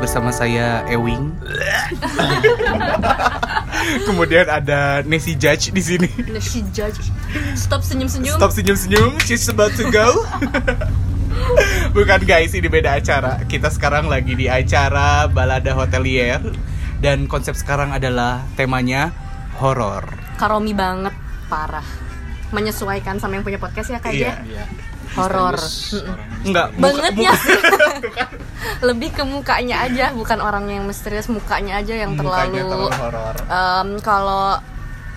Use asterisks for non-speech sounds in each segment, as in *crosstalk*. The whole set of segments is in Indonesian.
Bersama saya Ewing. *laughs* Kemudian ada Nessie Judge di sini. She judge. Stop senyum-senyum. Stop senyum-senyum, she's about to go. *laughs* Bukan guys, ini beda acara. Kita sekarang lagi di acara Balada Hotelier dan konsep sekarang adalah temanya horor. Karomi banget, parah. Menyesuaikan sama yang punya podcast ya kak Iya. ya. Iya. Horor. Enggak, Bangetnya muka-. Lebih ke mukanya aja, bukan orang yang misterius, mukanya aja yang mukanya terlalu. terlalu. Em, kalau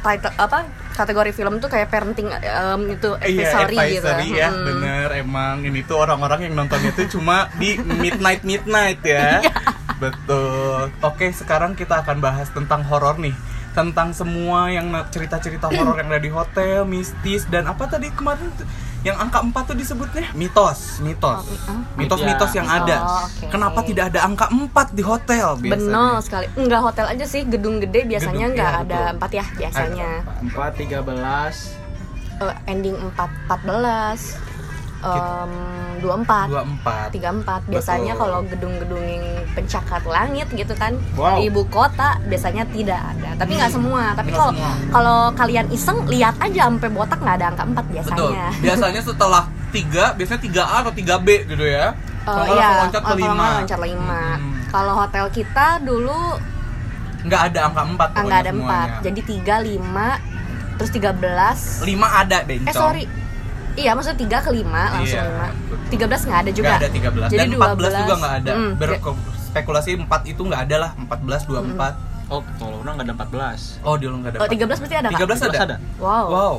title apa kategori film tuh kayak parenting em, itu Iya, advisory, gitu. advisory ya, Mm-mm. bener emang ini tuh orang-orang yang nontonnya tuh cuma di midnight midnight ya, *laughs* Iya. betul. Oke, sekarang kita akan bahas tentang horor nih, tentang semua yang cerita-cerita horor yang ada di hotel, mistis dan apa tadi kemarin yang angka 4 tuh disebutnya mitos, mitos, Oh, mi- ah. mitos-mitos yang ada. Oh, oke. Kenapa tidak ada angka 4 di hotel biasanya? Benar sekali. Enggak hotel aja sih, gedung gede biasanya Gedung, enggak iya, ada betul. empat ya biasanya. Empat tiga belas. Eh, ending 4 14 em 24 24. 34 biasanya Betul. kalau gedung-gedung yang pencakar langit gitu kan Wow. di ibu kota biasanya tidak ada tapi nggak semua tapi kalau kalau kalian iseng lihat aja sampai botak nggak ada angka 4 Betul. biasanya Biasanya setelah 3, biasanya 3A atau 3B gitu ya. Kalau nggak iya, loncat ke 5. nggak loncat lima. Hmm. Kalau hotel kita dulu nggak ada angka 4 ah, nggak ada empat, jadi tiga lima, terus tiga belas. 5 ada bencong. Eh sorry, iya maksudnya tiga ke lima langsung Iya, lima. betul. Tiga belas nggak ada juga. Nggak ada 13 Jadi dan 14 juga nggak ada. Hmm, Berspekulasi 4 itu nggak ada lah, 14 24. Oh, kalau Luna nggak ada empat belas. Oh, di lu nggak ada. Oh, 13 pasti ada, Kak? 13 ada. ada. Wow. Wow.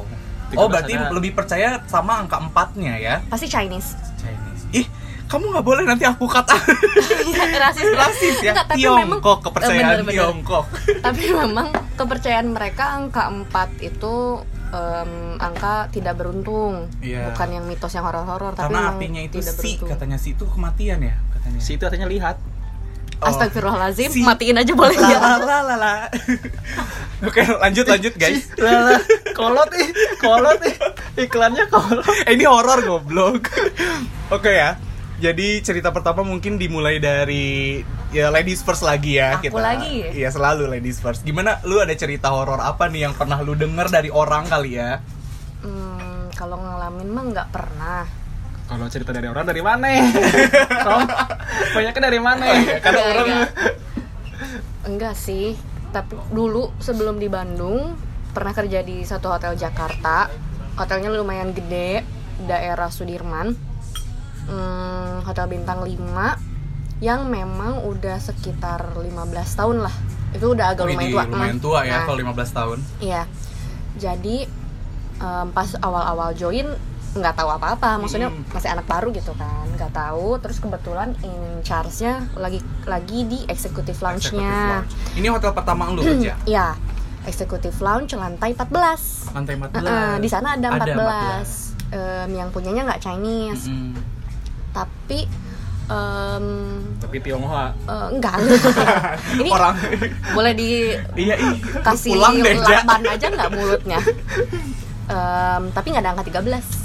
13 Oh, berarti ada. lebih percaya sama angka 4-nya ya. Pasti Chinese. Chinese. Ih, kamu nggak boleh nanti aku kata *laughs* rasis rasis ya. Enggak, tapi Tiongkok, memang kepercayaan Eh, bener, bener. Tiongkok. tapi memang kepercayaan mereka angka 4 itu em, angka tidak beruntung Iya. bukan yang mitos yang horor-horor tapi Karena artinya itu tidak si beruntung katanya si itu kematian ya katanya. Si itu artinya lihat. Oh. Astagfirullahaladzim, Si- matiin aja boleh ya la la la la. *laughs* Oke, lanjut lanjut guys. Lah, kolot ih, kolot ih. Iklannya kolot. Eh, ini horor goblok. *laughs* Oke ya. Jadi cerita pertama mungkin dimulai dari ya ladies first lagi ya Aku kita. lagi? Iya selalu ladies first. Gimana lu ada cerita horor apa nih yang pernah lu denger dari orang kali ya? Hmm, kalau ngalamin mah nggak pernah Kalau cerita dari orang dari mana? *laughs* Rom, banyaknya dari mana? Karena Enggak, orang enggak. enggak sih tapi dulu sebelum di Bandung pernah kerja di satu hotel Jakarta hotelnya lumayan gede daerah Sudirman Hmm, hotel bintang 5 yang memang udah sekitar 15 tahun lah itu udah agak Wih, lumayan di- tua lumayan Hmm. tua ya Nah, kalau 15 tahun. Iya. Jadi em, pas awal-awal join nggak tahu apa-apa, maksudnya Hmm. masih anak baru gitu kan, nggak tahu. Terus kebetulan in charge-nya lagi lagi di executive lounge-nya. lounge. Ini hotel pertama lu kerja. *clears throat* Iya, executive lounge lantai 14. Lantai 14. Heeh, di sana ada 14. 14. Em, yang punyanya nggak Chinese, Mm-mm. Tapi em, Tapi Tionghoa. eh, enggak. *laughs* Ini orang boleh di iya lu kasih pulang deh Ja. aja nggak mulutnya Em, tapi nggak ada angka 13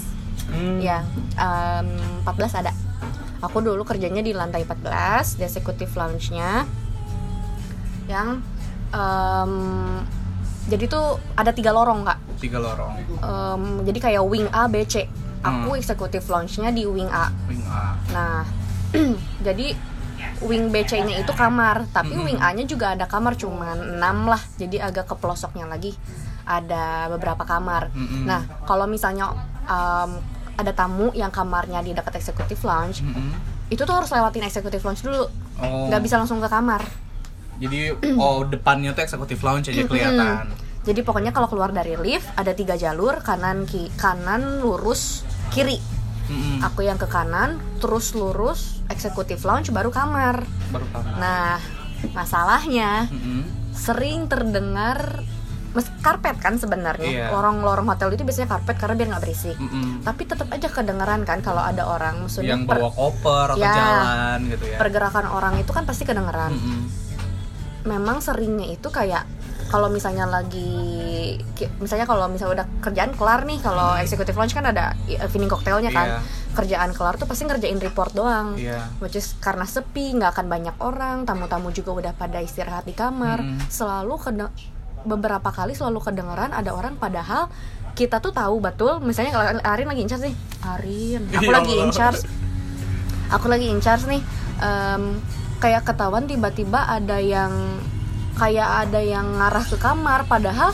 Hmm. ya em, 14 ada aku dulu kerjanya di lantai 14 di executive lounge-nya yang em, jadi tuh ada tiga lorong kak tiga lorong Em, jadi kayak wing A B C aku Hmm. executive lounge-nya di wing A wing A Nah, *clears throat* jadi wing BC-nya itu kamar, tapi Mm-mm. wing A-nya juga ada kamar cuman 6 lah. Jadi agak ke pelosoknya lagi ada beberapa kamar. Mm-mm. Nah, kalau misalnya um, ada tamu yang kamarnya di dekat executive lounge, Mm-mm. itu tuh harus lewatin executive lounge dulu. oh nggak bisa langsung ke kamar. jadi oh depannya tuh executive lounge aja kelihatan Jadi pokoknya kalau keluar dari lift ada tiga jalur, kanan ki kanan lurus kiri. Mm-mm. Aku yang ke kanan, terus lurus executive lounge baru kamar. baru kamar Nah, masalahnya Mm-mm. sering terdengar mes karpet kan sebenarnya. Iya. Lorong-lorong hotel itu biasanya karpet karena biar nggak berisik. Mm-mm. Tapi tetap aja kedengeran kan kalau ada orang maksudnya yang bawa koper atau Ya. jalan gitu ya pergerakan orang itu kan pasti kedengeran. Mm-mm. Memang seringnya itu kayak kalau misalnya lagi misalnya kalau misalnya udah kerjaan kelar nih kalau Hmm. executive lounge kan ada evening cocktailnya kan Iya. kerjaan kelar tuh pasti ngerjain report doang Iya. which is karena sepi nggak akan banyak orang tamu-tamu juga udah pada istirahat di kamar Mm. selalu kede- beberapa kali selalu kedengeran ada orang padahal kita tuh tahu betul misalnya kalau Arin lagi in charge nih Arin aku Ya lagi in charge aku lagi in charge nih em, kayak ketahuan tiba-tiba ada yang kayak ada yang ngarah ke kamar padahal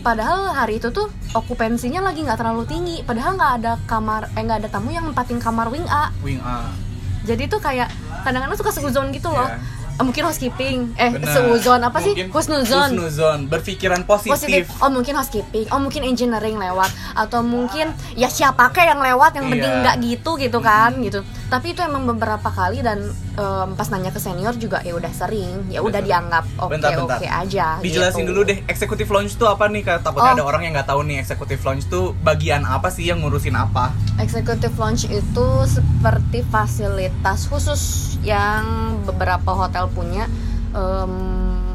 padahal hari itu tuh okupansinya lagi nggak terlalu tinggi. Padahal nggak ada kamar eh nggak ada tamu yang nempatin kamar wing A. Wing A. jadi tuh kayak kadang-kadang suka seuzon gitu loh. Iya. Eh, mungkin housekeeping eh seuzon apa sih? Mungkin husnuzon. husnuzon. Berpikiran positif. positif. Oh mungkin housekeeping oh mungkin engineering lewat. Atau mungkin ya siapa kayak yang lewat yang penting Iya. nggak gitu gitu kan gitu. Tapi itu emang beberapa kali dan em, pas nanya ke senior juga ya udah sering ya udah dianggap oke bentar. oke aja Dijelasin gitu. dulu deh, eksekutif launch tuh apa nih? Takutnya Oh. ada orang yang nggak tahu nih eksekutif launch tuh bagian apa sih yang ngurusin apa? Executive lounge itu seperti fasilitas khusus yang beberapa hotel punya. Em,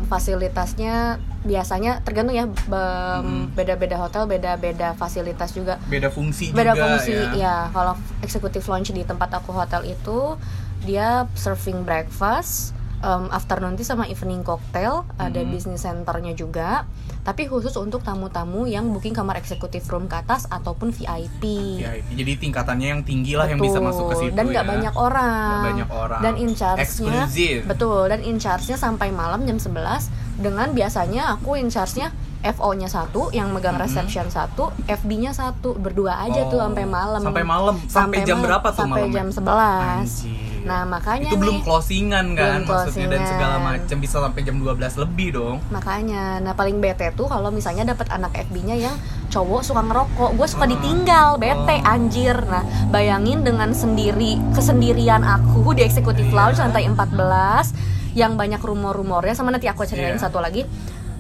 fasilitasnya biasanya tergantung ya be- beda-beda hotel beda-beda fasilitas juga. Beda fungsi Beda juga fungsi ya. ya. Kalau executive lounge di tempat aku hotel itu dia serving breakfast, em, afternoon tea sama evening cocktail, ada Mhm. business centernya juga. Tapi khusus untuk tamu-tamu yang booking kamar executive room ke atas ataupun VIP. Ya, jadi tingkatannya yang tinggi lah yang bisa Betul. masuk ke situ dan nggak ya. banyak orang Nggak banyak orang. dan in charge-nya betul dan in charge-nya sampai malam jam 11 dengan biasanya aku in charge-nya FO-nya satu yang megang Mhm. reception satu FB-nya satu berdua aja tuh Oh, sampai malam Sampai malam. Sampai, jam malam. berapa tuh sampai malamnya? jam 11 Anjir. Nah makanya itu belum nih closingan kan Belum maksudnya dan closingan. segala macam bisa sampai jam 12 lebih dong. makanya nah paling bete tuh kalau misalnya dapat anak FB-nya yang cowok suka ngerokok gue suka Oh. ditinggal bete Oh. anjir nah bayangin dengan sendiri kesendirian aku di eksekutif Iya. lounge lantai 14 yang banyak rumor-rumornya sama nanti aku ceritain Iya. satu lagi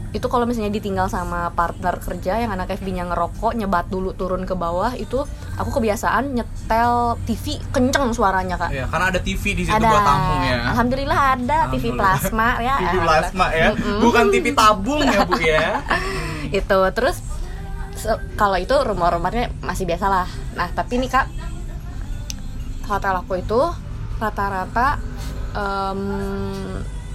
itu kalau misalnya ditinggal sama partner kerja yang anak FB-nya ngerokok nyebat dulu turun ke bawah itu aku kebiasaan nyetel TV kenceng suaranya kak Ya, karena ada TV di situ ada buat tamu ya. alhamdulillah ada TV Alhamdulillah. plasma ya TV plasma ya, Mm-mm. bukan TV tabung ya bu ya. *laughs* itu terus kalau itu rumor-rumornya masih biasa lah nah tapi nih kak hotel aku itu rata-rata em,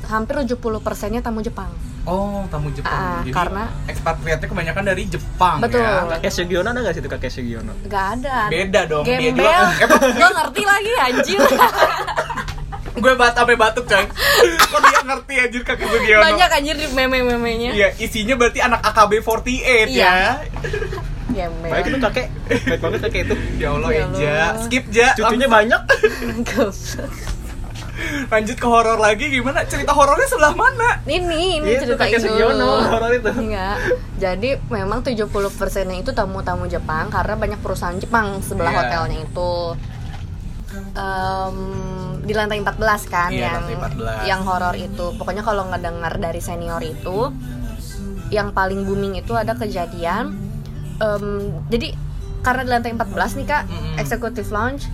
hampir 70 persennya tamu Jepang Oh, tamu Jepang. Ah, Jadi karena- ekspatriatnya kebanyakan dari Jepang Betul. ya. Kakek Sugiono ada gak sih tuh kakek Sugiono? nggak ada Beda dong. Dia gembel juga gue ngerti lagi anjir *laughs* gue bat sampai batuk coy. Kok dia ngerti anjir kakek Sugiono? banyak anjir di meme-memenya Iya, isinya berarti anak AKB48 Iya. ya. gembel Baik itu kakek, baik banget kakek itu. Ya Allah, Ya ya, Allah. Ja. Skip Ja. Cucunya banyak. *laughs* Lanjut ke horor lagi gimana? Cerita horornya sebelah mana? ini ini Itu Sugiono, dulu horor itu. Enggak. Jadi memang 70 persennya itu tamu-tamu Jepang karena banyak perusahaan Jepang sebelah Iya. hotelnya itu. Em, di lantai 14 kan Iya, yang lantai 14. yang horor itu. Pokoknya kalau ngedengar dari senior itu yang paling booming itu ada kejadian em, jadi karena di lantai 14 nih Kak, Mm-mm. executive lounge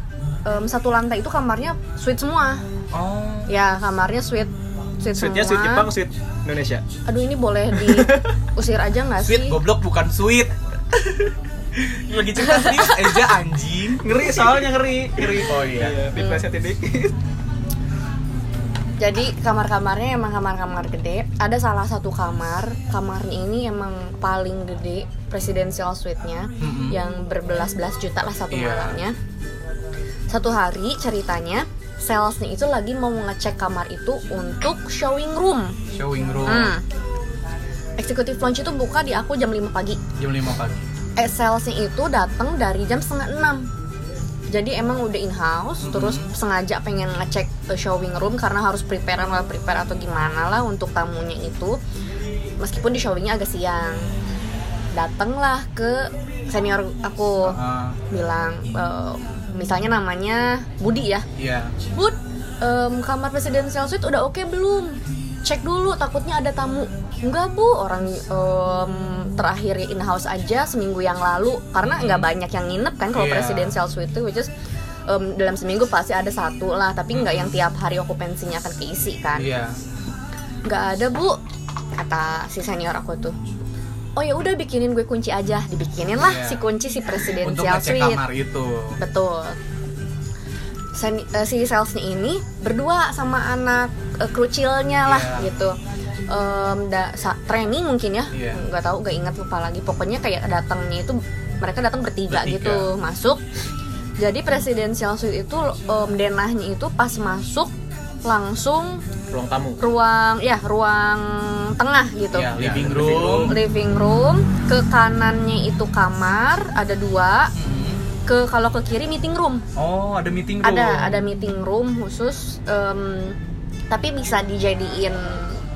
em, satu lantai itu kamarnya suite semua. Oh. Ya, kamarnya suite suite Sweetnya sweet Jepang, sweet Indonesia. Aduh ini boleh diusir *laughs* aja nggak sih? Sweet goblok bukan sweet. *laughs* Lagi cerita serius aja anjing. Ngeri soalnya ngeri, ngeri. Oh iya. diplesetin dikit. Jadi kamar-kamarnya emang kamar-kamar gede. Ada salah satu kamar, kamarnya ini emang paling gede presidential suite-nya Mm-mm. yang berbelas-belas juta lah satu Iya. malamnya. Satu hari ceritanya salesnya itu lagi mau ngecek kamar itu untuk showing room. Showing room Hmm. Executive lounge itu buka di aku jam 5 pagi. jam 5 pagi. eh, salesnya itu datang dari jam setengah enam jadi emang udah in house Mhm. terus sengaja pengen ngecek showing room karena harus prepare lah prepare atau gimana lah untuk tamunya itu meskipun di showingnya agak siang datanglah ke senior aku Ah, bilang eh, misalnya namanya Budi ya. Iya. Bud em, kamar presidential suite udah oke belum? Cek dulu takutnya ada tamu. Enggak bu. Orang em, terakhir in house aja seminggu yang lalu. Karena nggak banyak yang nginep kan kalau Iya. presidential suite itu which is em, dalam seminggu pasti ada satu lah. Tapi nggak yang tiap hari okupansinya akan keisi kan. Iya. nggak ada bu. Kata si senior aku tuh oh ya udah bikinin gue kunci aja dibikinin lah Iya. si kunci si Untuk presidential ngecek suite kamar itu. betul Sen- eh, si salesnya ini berdua sama anak eh, krucilnya lah Iya. gitu Em, da- sa- training mungkin ya Iya. nggak tahu nggak ingat lupa lagi pokoknya kayak datangnya itu mereka datang bertiga, Bertiga. gitu masuk jadi presidential suite itu em, denahnya itu pas masuk langsung ruang tamu. ruang ya ruang tengah gitu. Ya, Ya, living living room. living room. Ke kanannya itu kamar ada dua. Ke kalau ke kiri meeting room. Oh, ada meeting room. ada ada meeting room khusus em, tapi bisa dijadiin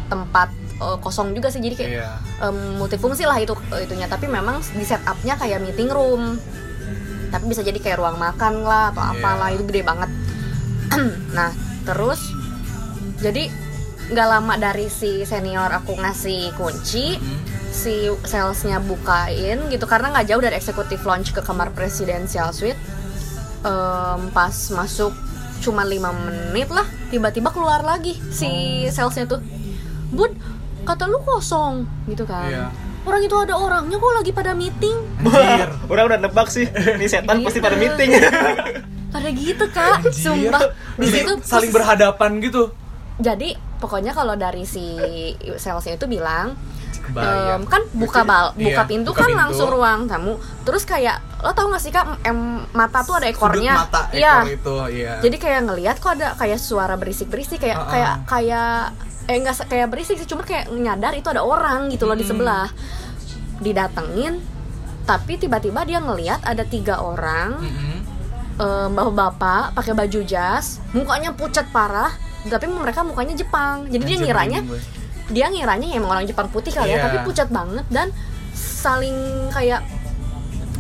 tempat eh, kosong juga sih. Jadi kayak Iya. em, multifungsi lah itu itunya. Tapi memang di setupnya kayak meeting room. Tapi bisa jadi kayak ruang makan lah atau Iya. apalah itu gede banget. *clears throat* Nah terus jadi nggak lama dari si senior aku ngasih kunci Mm. si salesnya bukain gitu karena nggak jauh dari executive lounge ke kamar presidential suite Em, pas masuk cuma lima menit lah tiba-tiba keluar lagi si salesnya tuh bud kata lu kosong gitu kan Iya. orang itu ada orangnya kok lagi pada meeting Anjir. *laughs* Orang udah nebak sih, ini setan pasti pada meeting. *laughs* pada gitu kak sumpah di situ saling berhadapan gitu. jadi pokoknya kalau dari si salesnya itu bilang em, kan buka bal Iya, buka pintu buka kan pintu. langsung ruang tamu terus kayak lo tau gak sih kak em, mata tuh ada ekornya Sudut mata ekor iya itu, iya. jadi kayak ngelihat kok ada kayak suara berisik berisik kayak Uh-uh. kayak kayak eh enggak kayak berisik sih cuma kayak nyadar itu ada orang gitu loh di Hmm. sebelah didatengin tapi tiba-tiba dia ngelihat ada tiga orang em, bapak-bapak pakai baju jas mukanya pucat parah tapi mereka mukanya Jepang jadi dia Anjir, ngiranya merinding gue. dia ngiranya ya emang orang Jepang putih kali Iya. ya tapi pucat banget dan saling kayak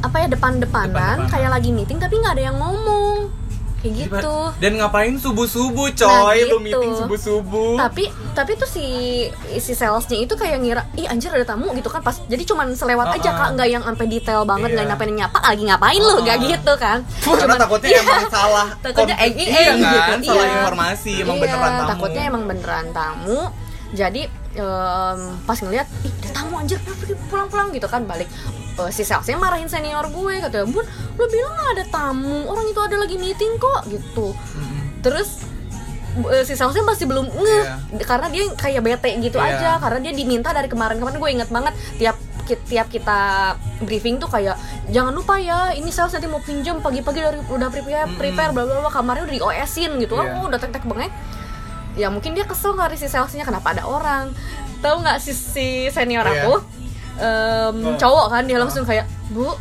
apa ya depan-depanan Depan-depanan. kayak lagi meeting tapi nggak ada yang ngomong kayak gitu Dan ngapain subuh-subuh, coy? Nah, Lu gitu. meeting subuh-subuh. tapi tapi tuh si si salesnya itu kayak ngira ih anjir ada tamu gitu kan pas jadi cuman selewat aja Uh-uh. kak nggak yang sampai detail banget nggak Iya. nyampe nyapa lagi ngapain lu nggak Uh-uh. gitu kan *laughs* Karena takutnya iya, emang salah. *laughs* takutnya eng eng iya gitu. kan? Salah Iya. informasi, emang Iya, beneran tamu. takutnya emang beneran tamu jadi em, pas ngeliat ih ada tamu anjir pulang-pulang gitu kan balik Eh, si salesnya marahin senior gue katanya bun lu bilang nggak ada tamu orang itu ada lagi meeting kok gitu Mm-mm. terus eh, si salesnya masih belum ngeh Iya. karena dia kayak bete gitu Iya. aja karena dia diminta dari kemarin-kemarin gue inget banget tiap tiap kita briefing tuh kayak jangan lupa ya ini sales nanti mau pinjam pagi-pagi dari udah prepare prepare bla bla bla kamarnya udah di OS-in gitu Iya. oh udah tek-tek banget ya mungkin dia kesel kali si salesnya kenapa ada orang tahu nggak si, si senior Iya. aku Oh. cowok kan dia langsung kayak bu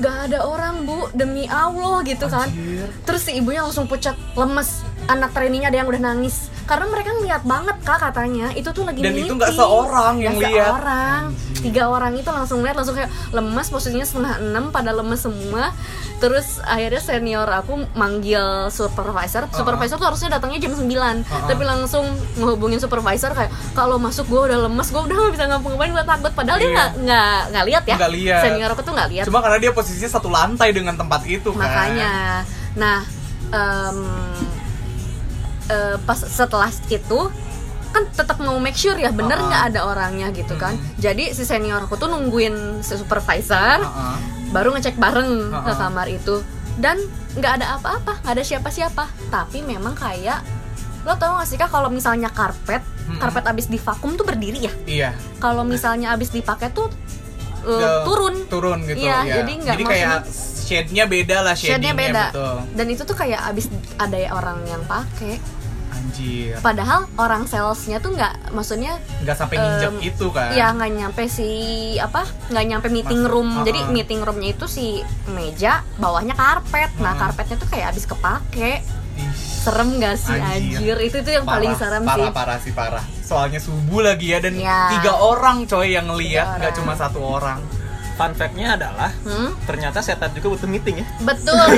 gak ada orang bu demi allah gitu kan Anjir. terus si ibunya langsung pucat lemes anak trainingnya ada yang udah nangis karena mereka ngeliat banget kak katanya itu tuh lagi Dan meeting. itu nggak seorang yang Nggak lihat. seorang tiga orang itu langsung lihat langsung kayak lemes posisinya setengah enam pada lemes semua terus akhirnya senior aku manggil supervisor supervisor tuh harusnya datangnya jam 9 Uh-uh. tapi langsung ngehubungin supervisor kayak kalau masuk gue udah lemes gue udah gak bisa ngapa-ngapain gue takut padahal dia Iya. nggak nggak nggak lihat ya Nggak lihat. senior aku tuh nggak lihat Cuma karena dia posisinya satu lantai dengan tempat itu kan. makanya nah em, eh, pas setelah itu kan tetap mau make sure ya bener Uh-uh. nggak ada orangnya gitu kan Hmm. jadi si senior aku tuh nungguin si supervisor Heeh. baru ngecek bareng ke Uh-uh. kamar itu dan nggak ada apa-apa nggak ada siapa-siapa tapi memang kayak lo tau gak sih kak kalau misalnya karpet Mm-mm. karpet abis divakum tuh berdiri ya Iya. kalau misalnya abis dipakai tuh uh, Ke- turun Turun gitu Iya, ya. jadi nggak kayak shade-nya beda lah shade-nya beda betul. dan itu tuh kayak abis ada orang yang pakai Anjir. padahal orang salesnya tuh nggak maksudnya Nggak sampai nginjek Em, itu kan. ya nggak nyampe si apa nggak nyampe meeting Masuk, room uh-uh. jadi meeting roomnya itu si meja bawahnya karpet nah Uh-uh. karpetnya tuh kayak abis kepake serem gak sih Anjir. anjir, itu tuh yang paling parah, serem parah, sih Parah sih parah. Soalnya subuh lagi ya dan Ya. tiga orang coy yang Tiga nggak cuma satu orang. Fun fact-nya adalah Hmm? ternyata setan juga butuh meeting ya. betul *laughs*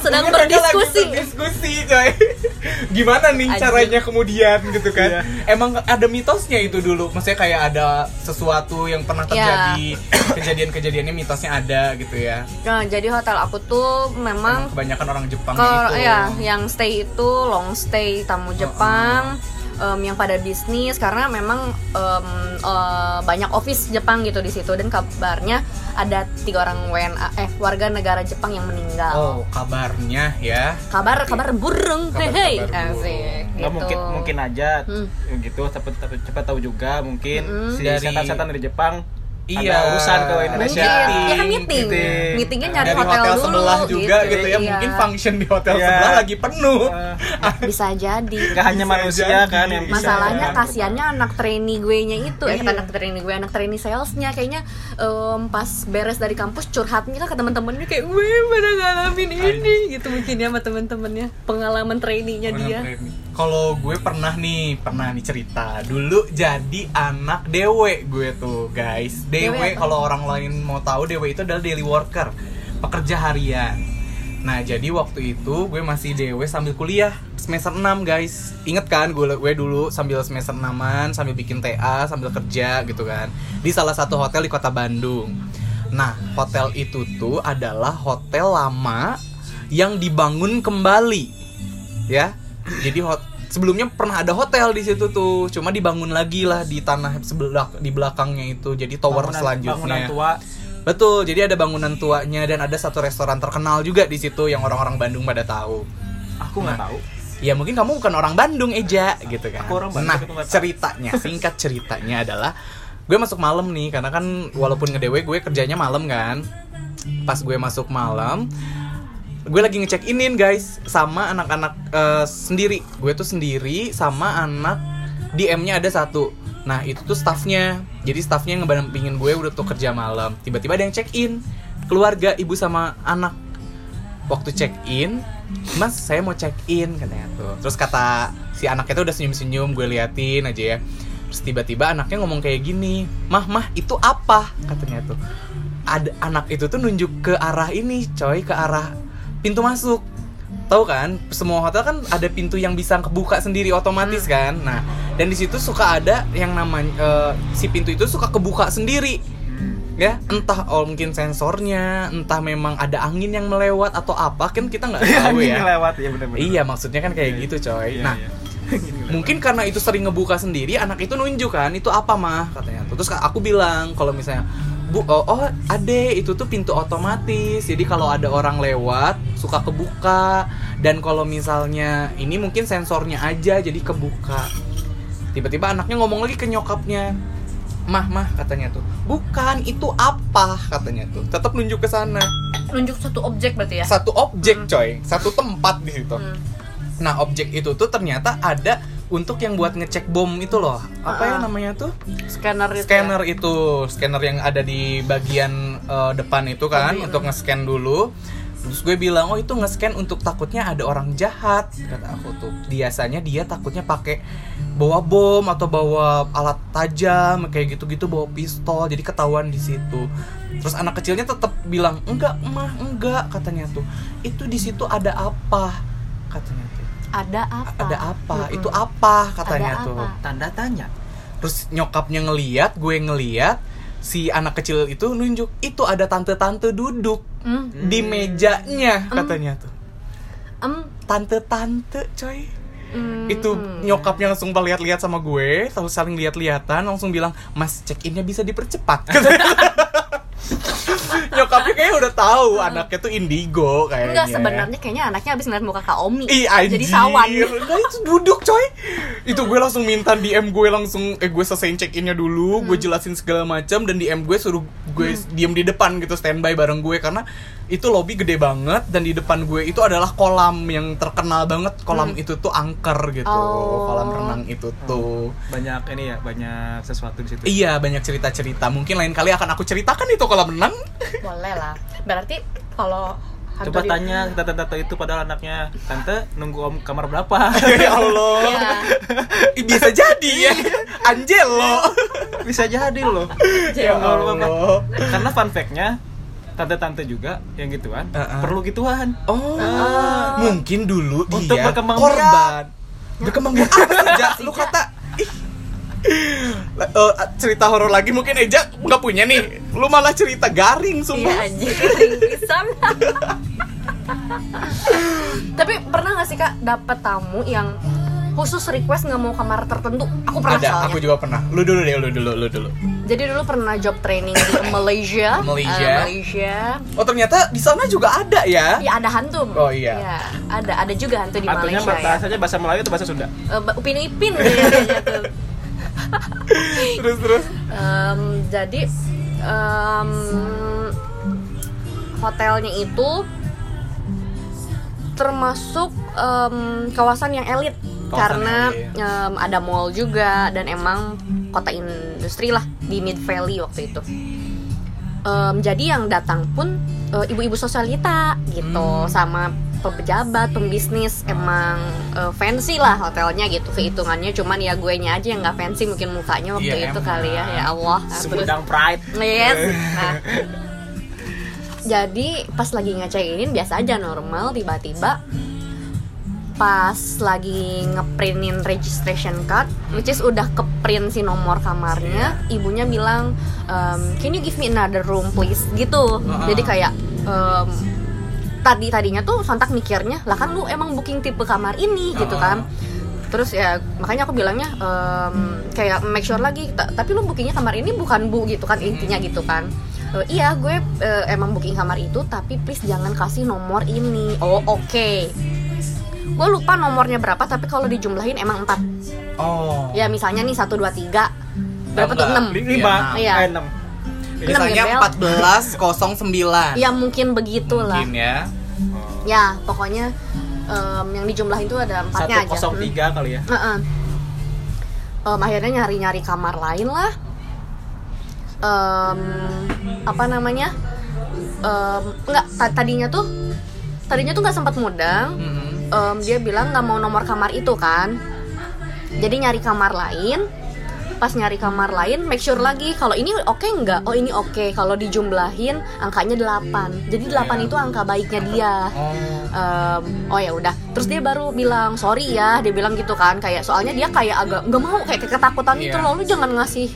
sedang Mungkin berdiskusi berdiskusi coy. *laughs* Gimana nih Anjir. caranya kemudian gitu kan? Iya. Emang ada mitosnya itu dulu. Maksudnya kayak ada sesuatu yang pernah Ya. terjadi, kejadian-kejadiannya mitosnya ada gitu ya. nah jadi hotel aku tuh memang Emang kebanyakan orang Jepang kalau itu. ya yang stay itu long stay tamu Jepang em, yang pada bisnis karena memang em, eh, banyak office Jepang gitu di situ dan kabarnya ada tiga orang WNA eh warga negara Jepang yang meninggal. Oh, kabarnya ya. Kabar kabar burung, Kabar- hehe, kabar burung. asik. Gitu. mungkin mungkin aja Hmm. gitu cepat cepat tahu juga mungkin Mm-mm. si Dari- setan-setan dari Jepang Iya. ada urusan ke Mungkin, Indonesia. ya kan meeting, meeting. meetingnya nyari Dari hotel, hotel, dulu sebelah juga gitu, ya. iya. Mungkin function di hotel Iya. sebelah lagi penuh. Eh, *laughs* bisa jadi. Nggak hanya Bisa manusia jadi. kan yang bisa. Masalahnya kan. kasihannya anak trainee gue nya itu, eh Iya. anak trainee gue, anak trainee salesnya kayaknya em, pas beres dari kampus curhatnya kan ke teman-temannya kayak gue pada ngalamin ini gitu mungkin ya sama teman-temannya pengalaman trainee-nya dia. Kalau gue pernah nih, pernah nih cerita. Dulu jadi anak dewe gue tuh, guys. Dewe kalau orang lain mau tahu dewe itu adalah daily worker, pekerja harian. Nah, jadi waktu itu gue masih dewe sambil kuliah semester 6, guys. Ingat kan gue gue dulu sambil semester 6 sambil bikin TA, sambil kerja gitu kan. Di salah satu hotel di Kota Bandung. Nah, hotel itu tuh adalah hotel lama yang dibangun kembali. Ya. Jadi hot sebelumnya pernah ada hotel di situ tuh, cuma dibangun lagi lah di tanah sebelah di belakangnya itu. Jadi tower Bangunan- selanjutnya. bangunan tua Betul, jadi ada bangunan tuanya dan ada satu restoran terkenal juga di situ yang orang-orang Bandung pada tahu. aku nggak Nah. tahu Ya mungkin kamu bukan orang Bandung Eja gitu kan. Aku orang Bandung, nah, ceritanya, singkat ceritanya adalah gue masuk malam nih karena kan walaupun ngedewe gue kerjanya malam kan. Pas gue masuk malam, gue lagi ngecek inin guys sama anak-anak eh, sendiri. Gue tuh sendiri sama anak DM-nya ada satu. Nah itu tuh staffnya. Jadi staffnya ngebandampingin gue udah tuh kerja malam. Tiba-tiba ada yang check in keluarga ibu sama anak. Waktu check in, Mas saya mau check in katanya tuh. Terus kata si anaknya tuh udah senyum-senyum gue liatin aja ya. Terus tiba-tiba anaknya ngomong kayak gini, mah mah itu apa katanya tuh. Ada anak itu tuh nunjuk ke arah ini, coy, ke arah pintu masuk. Tahu kan, semua hotel kan ada pintu yang bisa kebuka sendiri otomatis kan. Nah, dan di situ suka ada yang namanya eh, si pintu itu suka kebuka sendiri. Ya, entah oh mungkin sensornya, entah memang ada angin yang melewat atau apa kan kita nggak tahu Angin ya. lewat ya benar-benar Iya, maksudnya kan kayak Iya, gitu, coy. Iya, nah, iya. *laughs* mungkin karena itu sering ngebuka sendiri anak itu nunjuk kan itu apa mah katanya terus aku bilang kalau misalnya bu oh, oh ade itu tuh pintu otomatis. Jadi kalau ada orang lewat suka kebuka. Dan kalau misalnya ini mungkin sensornya aja jadi kebuka. Tiba-tiba anaknya ngomong lagi ke nyokapnya. Mah mah katanya tuh. Bukan itu apa katanya tuh. Tetap nunjuk ke sana. Nunjuk satu objek berarti ya. satu objek Hmm. coy. Satu tempat di situ. Hmm. Nah, objek itu tuh ternyata ada untuk yang buat ngecek bom itu loh. Apa ya Ah. namanya tuh? Scanner itu. ya. Scanner itu, scanner yang ada di bagian eh, depan itu kan untuk nge-scan dulu. Terus gue bilang, "Oh, itu nge-scan untuk takutnya ada orang jahat." Kata aku tuh. Biasanya dia takutnya pakai bawa bom atau bawa alat tajam kayak gitu-gitu, bawa pistol. Jadi ketahuan di situ. Terus anak kecilnya tetap bilang, "Enggak, Mah, enggak," katanya tuh. "Itu di situ ada apa?" katanya tuh Ada apa? ada apa Mm-mm. itu apa katanya Ada tuh apa? tanda tanya terus nyokapnya ngeliat gue ngeliat si anak kecil itu nunjuk itu ada tante-tante duduk Hmm. di mejanya katanya tuh Em, tante-tante coy hmm. itu nyokapnya langsung lihat-lihat sama gue terus saling lihat-lihatan langsung bilang mas check innya bisa dipercepat *laughs* *laughs* nyokapnya kayak udah tahu anaknya tuh indigo kayaknya Enggak sebenarnya kayaknya anaknya habis ngeliat muka Kak Omi. Ih anjir Jadi sawan. Nah itu duduk coy Itu gue langsung minta DM gue langsung Eh gue selesaiin check innya dulu Gue Hmm. jelasin segala macam Dan DM gue suruh gue diem di depan gitu Standby bareng gue Karena itu lobby gede banget Dan di depan gue itu adalah kolam Yang terkenal banget Kolam itu tuh angker gitu Hmm. Oh. Kolam renang itu tuh banyak ini ya banyak sesuatu di situ Iya banyak cerita-cerita Mungkin lain kali akan aku ceritakan itu kolam renang Boleh lah. Berarti kalau hantu coba di- tanya tante-tante itu padahal anaknya tante nunggu om kamar berapa *laughs* Ya Allah. Ih, Bisa jadi ya Angelo bisa jadi loh Ya. Allah karena fun fact-nya tante-tante juga yang gituan Uh-uh. perlu gituan Oh, Ah. mungkin dulu dia Untuk berkembang korban. Berkembang biak *laughs* apa saja? Lu kata ih. Eh, cerita horor lagi mungkin Eja nggak punya nih. Lu malah cerita garing Iya sumpah. anjir pisan. Tapi pernah gak sih kak dapet tamu yang khusus request nggak mau kamar tertentu aku pernah Ada, soalnya aku juga pernah. Lu dulu deh, lu dulu, lu dulu. jadi dulu pernah job training di Malaysia *coughs* Malaysia. Eh, Malaysia Oh ternyata di sana juga ada ya? ya ada hantu Oh, iya. Ya, ada ada juga hantu di Hantunya Malaysia ya. bahasanya bahasa Melayu atau bahasa Sunda? Eh, ba- upin ipin kayaknya tuh terus terus. Em, jadi em, hotelnya itu termasuk em, kawasan yang elit Kawasan karena elit. em, ada mall juga dan emang kota industri lah di Mid Valley waktu itu. Em, jadi yang datang pun eh, ibu-ibu sosialita gitu Hmm. sama pejabat, pembisnis emang eh, fancy lah hotelnya gitu kehitungannya cuman ya gue nya aja yang nggak fancy mungkin mukanya waktu Iya, itu emang. kali ya ya Allah Segudang pride. Yes. *laughs* Nah, jadi pas lagi ngecekin biasa aja normal tiba-tiba pas lagi ngeprintin registration card which is udah keprint si nomor kamarnya ibunya bilang um, can you give me another room please gitu Uh-uh. jadi kayak um, tadi tadinya tuh sontak mikirnya lah kan lu emang booking tipe kamar ini gitu kan. Terus ya makanya aku bilangnya em, kayak make sure lagi "Ta- tapi lu bookingnya kamar ini bukan bu gitu kan intinya gitu kan. "Eh, iya gue eh, emang booking kamar itu tapi please jangan kasih nomor ini. Oh oke. Gue lupa nomornya berapa tapi kalau dijumlahin emang 4 Oh. ya misalnya nih 1, 2, 3 berapa tuh? Tambah. 6 Li- Lima, Iya. eh, enam. Misalnya Enam ya, 1409. ya mungkin begitulah Mungkin ya. ya pokoknya em, yang dijumlahin tuh ada empatnya aja kosong Hmm. tiga kali ya. Heeh. Em, akhirnya nyari-nyari kamar lain lah. Em, apa namanya? Em, nggak ta- tadinya tuh tadinya tuh nggak sempat mudang. Mm-mm. Em, dia bilang nggak mau nomor kamar itu kan. Jadi nyari kamar lain. Pas nyari kamar lain, make sure lagi kalau ini oke nggak? Oh ini oke. Kalau dijumlahin angkanya 8 Jadi 8 Iya. itu angka baiknya dia Oh. Em, oh ya udah terus dia baru bilang sorry ya dia bilang gitu kan kayak soalnya dia kayak agak nggak mau kayak ketakutan gitu Iya. loh lu jangan ngasih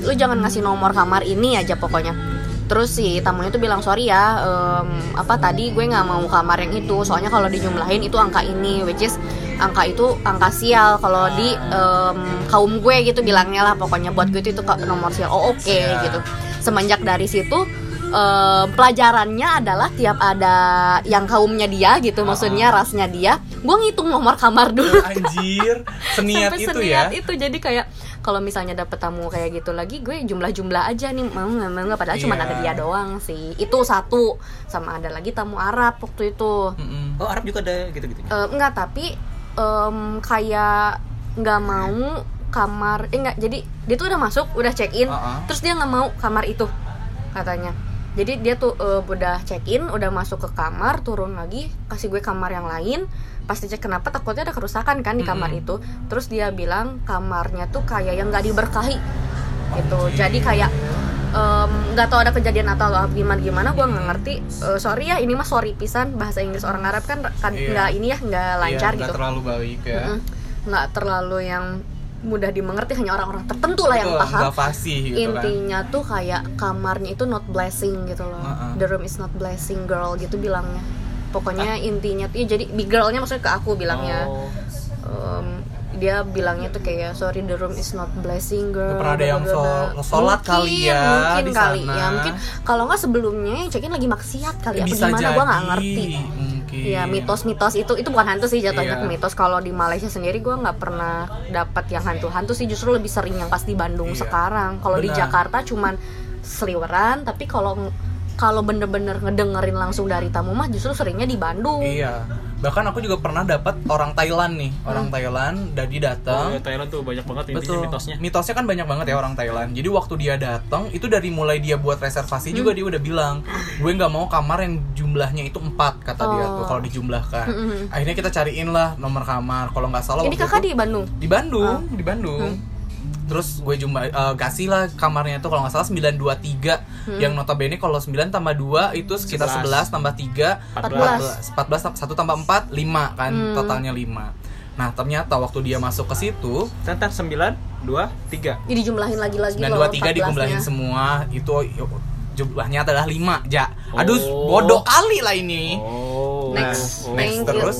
lu jangan ngasih nomor kamar ini aja pokoknya terus si tamunya tuh bilang sorry ya em, apa tadi gue nggak mau kamar yang itu. Soalnya kalau dijumlahin itu angka ini which is angka itu angka sial. Kalau di em, kaum gue gitu bilangnya lah. Pokoknya buat gue itu itu nomor sial. Oh oke Sial. gitu. Semenjak dari situ em, pelajarannya adalah tiap ada yang kaumnya dia gitu. Maksudnya rasnya dia gue ngitung nomor kamar dulu. Anjir, *laughs* seniat sampai itu seniat ya. itu. Jadi kayak kalau misalnya dapet tamu kayak gitu lagi gue jumlah-jumlah aja nih. Mau nggak mau nggak. Padahal cuma Iya. ada dia doang sih. Itu satu. Sama ada lagi tamu Arab waktu itu. Mm-mm. Oh Arab juga ada gitu-gitu. Eh, enggak tapi em, kayak nggak mau kamar eh enggak jadi dia tuh udah masuk udah check in Uh-uh. terus dia nggak mau kamar itu katanya. Jadi dia tuh eh, udah check in udah masuk ke kamar turun lagi kasih gue kamar yang lain pas dicek kenapa takutnya ada kerusakan kan di kamar Mm-mm. itu terus dia bilang kamarnya tuh kayak yang nggak diberkahi gitu jadi kayak nggak tahu ada kejadian atau gimana gimana gue nggak ngerti Eh, sorry ya ini mah sorry pisan bahasa Inggris orang Arab kan kan Iya. nggak ini ya nggak lancar Iya, nggak gitu terlalu baik ya. Nggak terlalu yang mudah dimengerti hanya orang-orang tertentu lah yang Betul, paham nggak fasih gitu kan. intinya tuh kayak kamarnya itu not blessing gitu loh Uh-uh. the room is not blessing girl gitu bilangnya pokoknya intinya tuh ya jadi big girlnya maksudnya ke aku bilangnya Oh. Em, dia bilangnya tuh kayak sorry the room is not blessing girl pernah ada yang sol- sholat kali Mungkin, ya mungkin di kali sana. ya mungkin kalau nggak sebelumnya yang cekin lagi maksiat kali ya apa Bisa gimana gue nggak ngerti Mungkin. Ya mitos-mitos itu itu bukan hantu sih jatuhnya Iya. mitos. Kalau di Malaysia sendiri gue nggak pernah dapat yang hantu-hantu sih justru lebih sering yang pas di Bandung Iya. sekarang. Kalau di. Jakarta cuman seliweran, tapi kalau kalau bener-bener ngedengerin langsung dari tamu mah justru seringnya di Bandung. Iya. Bahkan aku juga pernah dapat orang Thailand nih, orang Hmm. Thailand dari Oh, datang. ya, Thailand tuh banyak banget intinya Betul. mitosnya. Mitosnya kan banyak banget ya orang Thailand. Jadi waktu dia datang itu dari mulai dia buat reservasi juga Hmm. dia udah bilang, gue nggak mau kamar yang jumlahnya itu empat kata dia Oh. tuh kalau dijumlahkan. Hmm. Akhirnya kita cariin lah nomor kamar. Kalau nggak salah Ini kakak itu- di Bandung. di Bandung, Ah. di Bandung. Hmm. Terus gue jumlah eh, kasih lah kamarnya tuh kalau nggak salah 923 Hmm. yang notabene kalau 9 tambah 2 itu sekitar 11, 11 tambah 3 14. 14 1 tambah 4 5 kan Hmm. totalnya 5. Nah, ternyata waktu dia masuk ke situ Tentang sembilan, dua, tiga. Jadi jumlahin lagi-lagi loh. 923 14-nya. dikumpulin semua itu jumlahnya adalah 5, Ja. Aduh, Oh. bodoh kali lah ini. Oh. Next. Oh. You. Terus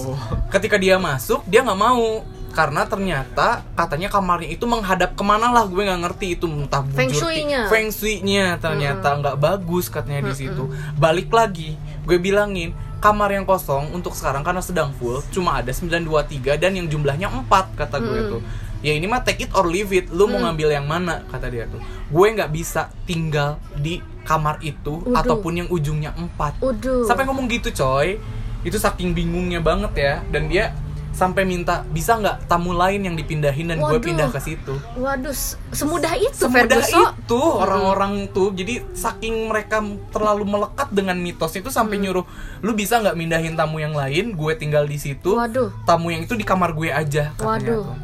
ketika dia masuk, dia nggak mau. Karena ternyata katanya kamarnya itu menghadap ke mana lah gue nggak ngerti itu entah Feng shui-nya. feng shui-nya ternyata nggak bagus katanya di situ. Balik lagi gue bilangin kamar yang kosong untuk sekarang karena sedang full cuma ada 923 dan yang jumlahnya 4 kata gue tuh. Ya ini mah take it or leave it lu mau ngambil yang mana kata dia tuh. Gue nggak bisa tinggal di kamar itu Waduh. ataupun yang ujungnya 4 Waduh. sampai ngomong gitu coy. Itu saking bingungnya banget ya dan dia sampai minta bisa nggak tamu lain yang dipindahin dan gue pindah ke situ Waduh, se- semudah itu semudah Ferguson. itu orang-orang tuh jadi saking mereka terlalu melekat dengan mitos itu sampai nyuruh lu bisa nggak mindahin tamu yang lain gue tinggal di situ Waduh. tamu yang itu di kamar gue aja katanya Waduh. tuh.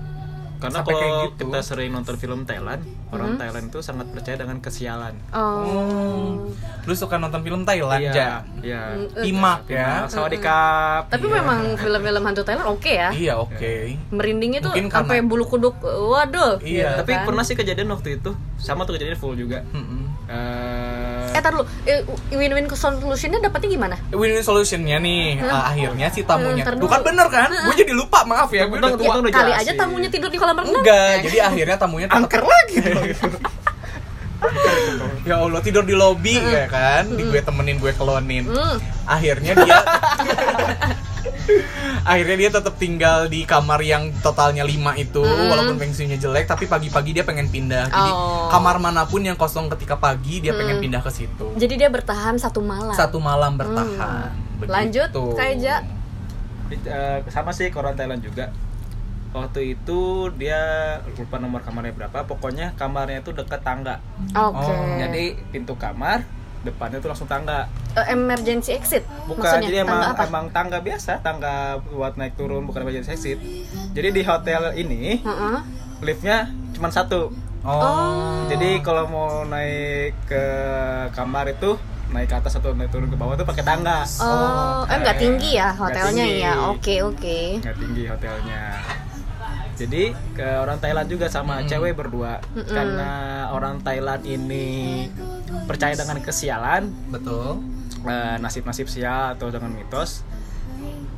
Karena kalau gitu. kita sering nonton film Thailand, orang Thailand itu sangat percaya dengan kesialan. Oh. lu suka nonton film Thailand ja Iya. Imak ya Sawadikap. Tapi memang film-film hantu Thailand oke ya. iya oke Merindingnya tuh Mungkin sampai karena- bulu kuduk. Waduh. Iya. gitu Tapi kan. pernah sih kejadian waktu itu, sama tuh kejadian full juga. Mm-mm. Eh, Eh, tar dulu. Eh, win-win solutionnya dapatnya gimana? win-win solutionnya nih uh, akhirnya si tamunya Ntar tuh kan dulu. bener kan gue jadi lupa maaf ya gue udah tua udah Kali jelasin. aja tamunya tidur di kolam renang. enggak jadi akhirnya tamunya tetap angker lagi dong. ya Allah tidur di lobi ya kan di gue temenin gue kelonin Hmm. akhirnya dia *laughs* akhirnya dia tetap tinggal di kamar yang totalnya 5 itu walaupun feng shui-nya jelek tapi pagi-pagi dia pengen pindah jadi Oh. kamar mana pun yang kosong ketika pagi dia pengen pindah ke situ Jadi dia bertahan satu malam. satu malam bertahan Begitu. Lanjut, Kak Eja. Di- eh, sama sih ke orang Thailand juga. Waktu itu dia lupa nomor kamarnya berapa, pokoknya kamarnya itu dekat tangga. Oke. Oh, Jadi pintu kamar depannya tuh langsung tangga. Eh, emergency exit. Bukan, Maksudnya, jadi tangga emang apa? emang tangga biasa, tangga buat naik turun bukan emergency exit. Jadi di hotel ini Heeh. liftnya cuma satu. oh, Jadi kalau mau naik ke kamar itu naik ke atas atau naik turun ke bawah tuh pakai tangga. Oh, eh nggak tinggi ya hotelnya tinggi. ya. Oke, oke. nggak tinggi hotelnya jadi ke orang Thailand juga sama cewek berdua karena orang Thailand ini percaya dengan kesialan betul eh, nasib-nasib sial atau dengan mitos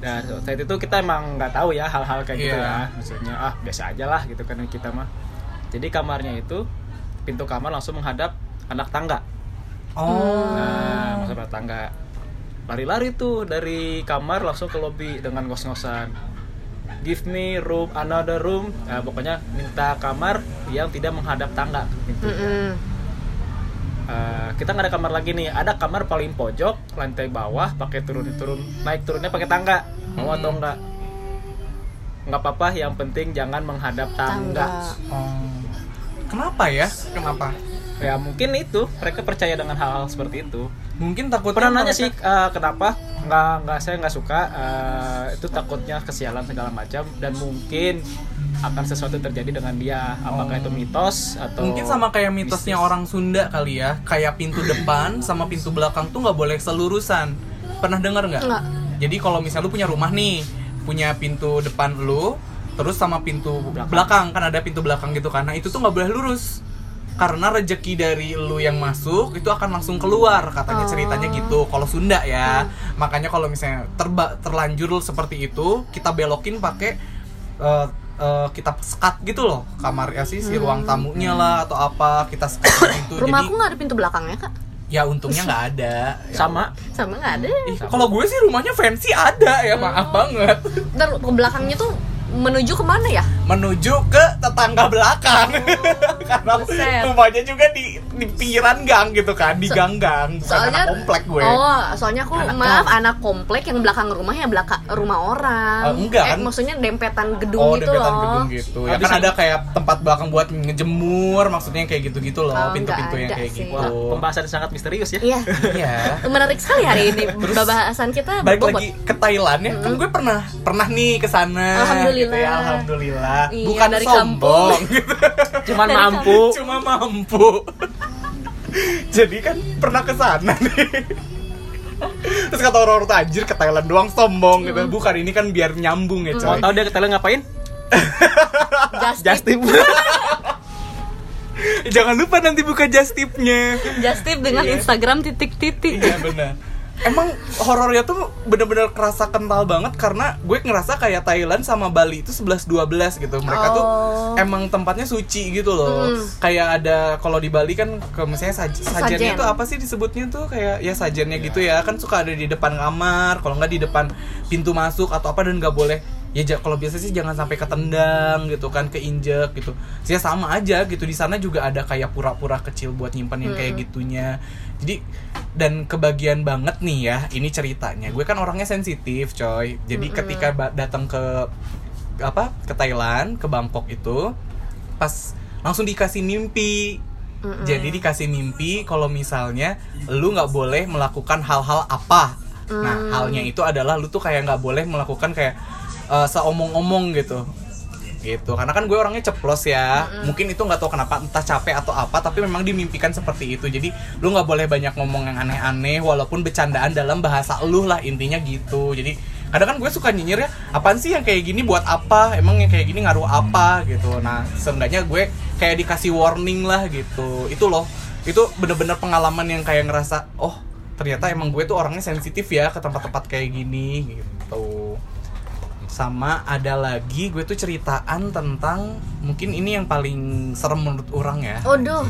dan saat itu kita emang nggak tahu ya hal-hal kayak gitu Iya. ya maksudnya ah biasa aja lah gitu kan kita mah jadi kamarnya itu pintu kamar langsung menghadap anak tangga oh Nah, masalah tangga lari-lari tuh dari kamar langsung ke lobi dengan ngos-ngosan. Give me room, another room. Nah, pokoknya minta kamar yang tidak menghadap tangga. Gitu. Mm-mm. Eh, kita nggak ada kamar lagi nih. Ada kamar paling pojok, lantai bawah, pakai turun turun, naik turunnya pakai tangga. Mau atau enggak? Nggak apa-apa. Yang penting jangan menghadap tangga. Tangga. Oh. Kenapa ya? Kenapa? Ya mungkin itu mereka percaya dengan hal-hal seperti itu. Mungkin takutnya pernah nanya mereka- sih eh, kenapa nggak nggak saya nggak suka eh, itu takutnya kesialan segala macam dan mungkin akan sesuatu terjadi dengan dia apakah Oh. itu mitos atau Mungkin sama kayak mitosnya bisnis? orang Sunda kali ya, kayak pintu depan sama pintu belakang tuh nggak boleh selurusan. Pernah dengar nggak? Jadi kalau misalnya lu punya rumah nih, punya pintu depan lu, terus sama pintu Belakang. belakang, kan ada pintu belakang gitu kan. Nah itu tuh nggak boleh lurus. Karena rejeki dari lu yang masuk itu akan langsung keluar katanya Oh. ceritanya gitu. Kalau Sunda ya, makanya kalau misalnya terba terlanjur seperti itu, kita belokin pakai eh, eh, kita sekat gitu loh kamar ya sih si ruang tamunya lah atau apa kita sekat *coughs* gitu. Rumahku Jadi nggak ada pintu belakangnya kak. ya untungnya nggak ada. Ya. *laughs* sama Sama nggak ada. Ih, kalau gue sih rumahnya fancy ada ya maaf banget. Ntar ke belakangnya tuh menuju ke mana ya? Menuju ke tetangga belakang. *laughs* Karena Buset. rumahnya juga di di pinggiran gang gitu kan, di So- gang-gang, bukan soalnya- anak komplek gue. Oh, soalnya aku Anak maaf anak komplek yang belakang rumahnya belakang rumah orang. Oh, enggak, eh, kan? maksudnya dempetan gedung Oh, gitu dempetan loh. gedung gitu. Ya Habis kan ada kayak tempat belakang buat ngejemur, maksudnya kayak gitu-gitu loh, Oh, pintu-pintu nggak yang kayak sih. gitu. wah pembahasan yang sangat misterius ya Iya. Iya. *laughs* Menarik sekali hari ini bahasan kita balik lagi ke Thailand ya kan gue pernah pernah nih ke sana Alhamdulillah. gitu ya, alhamdulillah Iya, bukan dari sombong. Gitu. *laughs* cuman Dari mampu. cuma mampu. *laughs* Jadi kan pernah ke sana nih. Terus kata orang-orang tuh anjir ke Thailand doang sombong gitu. Bukan ini kan biar nyambung ya mau coy. Tahu dia ke Thailand ngapain? Just, just tip, tip. *laughs* Jangan lupa nanti buka just tipnya. Just tip dengan Iya. Instagram titik-titik. iya benar emang horornya tuh bener-bener kerasa kental banget karena gue ngerasa kayak Thailand sama Bali itu 11-12 gitu mereka tuh Oh. emang tempatnya suci gitu loh Mm. kayak ada kalau di Bali kan ke misalnya saj sajennya Sajen. tuh apa sih disebutnya tuh kayak ya sajennya gitu ya kan suka ada di depan kamar kalau nggak di depan pintu masuk atau apa dan nggak boleh ya kalau biasa sih jangan sampai ketendang gitu kan keinjek gitu. Sih sama aja gitu. Di sana juga ada kayak pura-pura kecil buat nyimpen yang kayak gitunya. Jadi dan kebagian banget nih ya ini ceritanya. Gue kan orangnya sensitif coy. Jadi ketika ba- datang ke apa ke Thailand ke Bangkok itu pas langsung dikasih mimpi. Mm-mm. jadi dikasih mimpi kalau misalnya lu nggak boleh melakukan hal-hal apa. Nah Hmm. halnya itu adalah lu tuh kayak nggak boleh melakukan kayak eh, seomong-omong gitu. Gitu karena kan gue orangnya ceplos ya. Mungkin itu nggak tahu kenapa entah capek atau apa tapi memang dimimpikan seperti itu. Jadi lu nggak boleh banyak ngomong yang aneh-aneh walaupun bercandaan dalam bahasa lu lah intinya gitu. Jadi kadang kan gue suka nyinyir ya apaan sih yang kayak gini buat apa? Emang yang kayak gini ngaruh apa? Gitu. Nah seenggaknya gue kayak dikasih warning lah gitu. Itu loh. Itu bener-bener pengalaman yang kayak ngerasa oh ternyata emang gue tuh orangnya sensitif ya ke tempat-tempat kayak gini gitu sama ada lagi gue tuh ceritaan tentang mungkin ini yang paling serem menurut orang ya Waduh.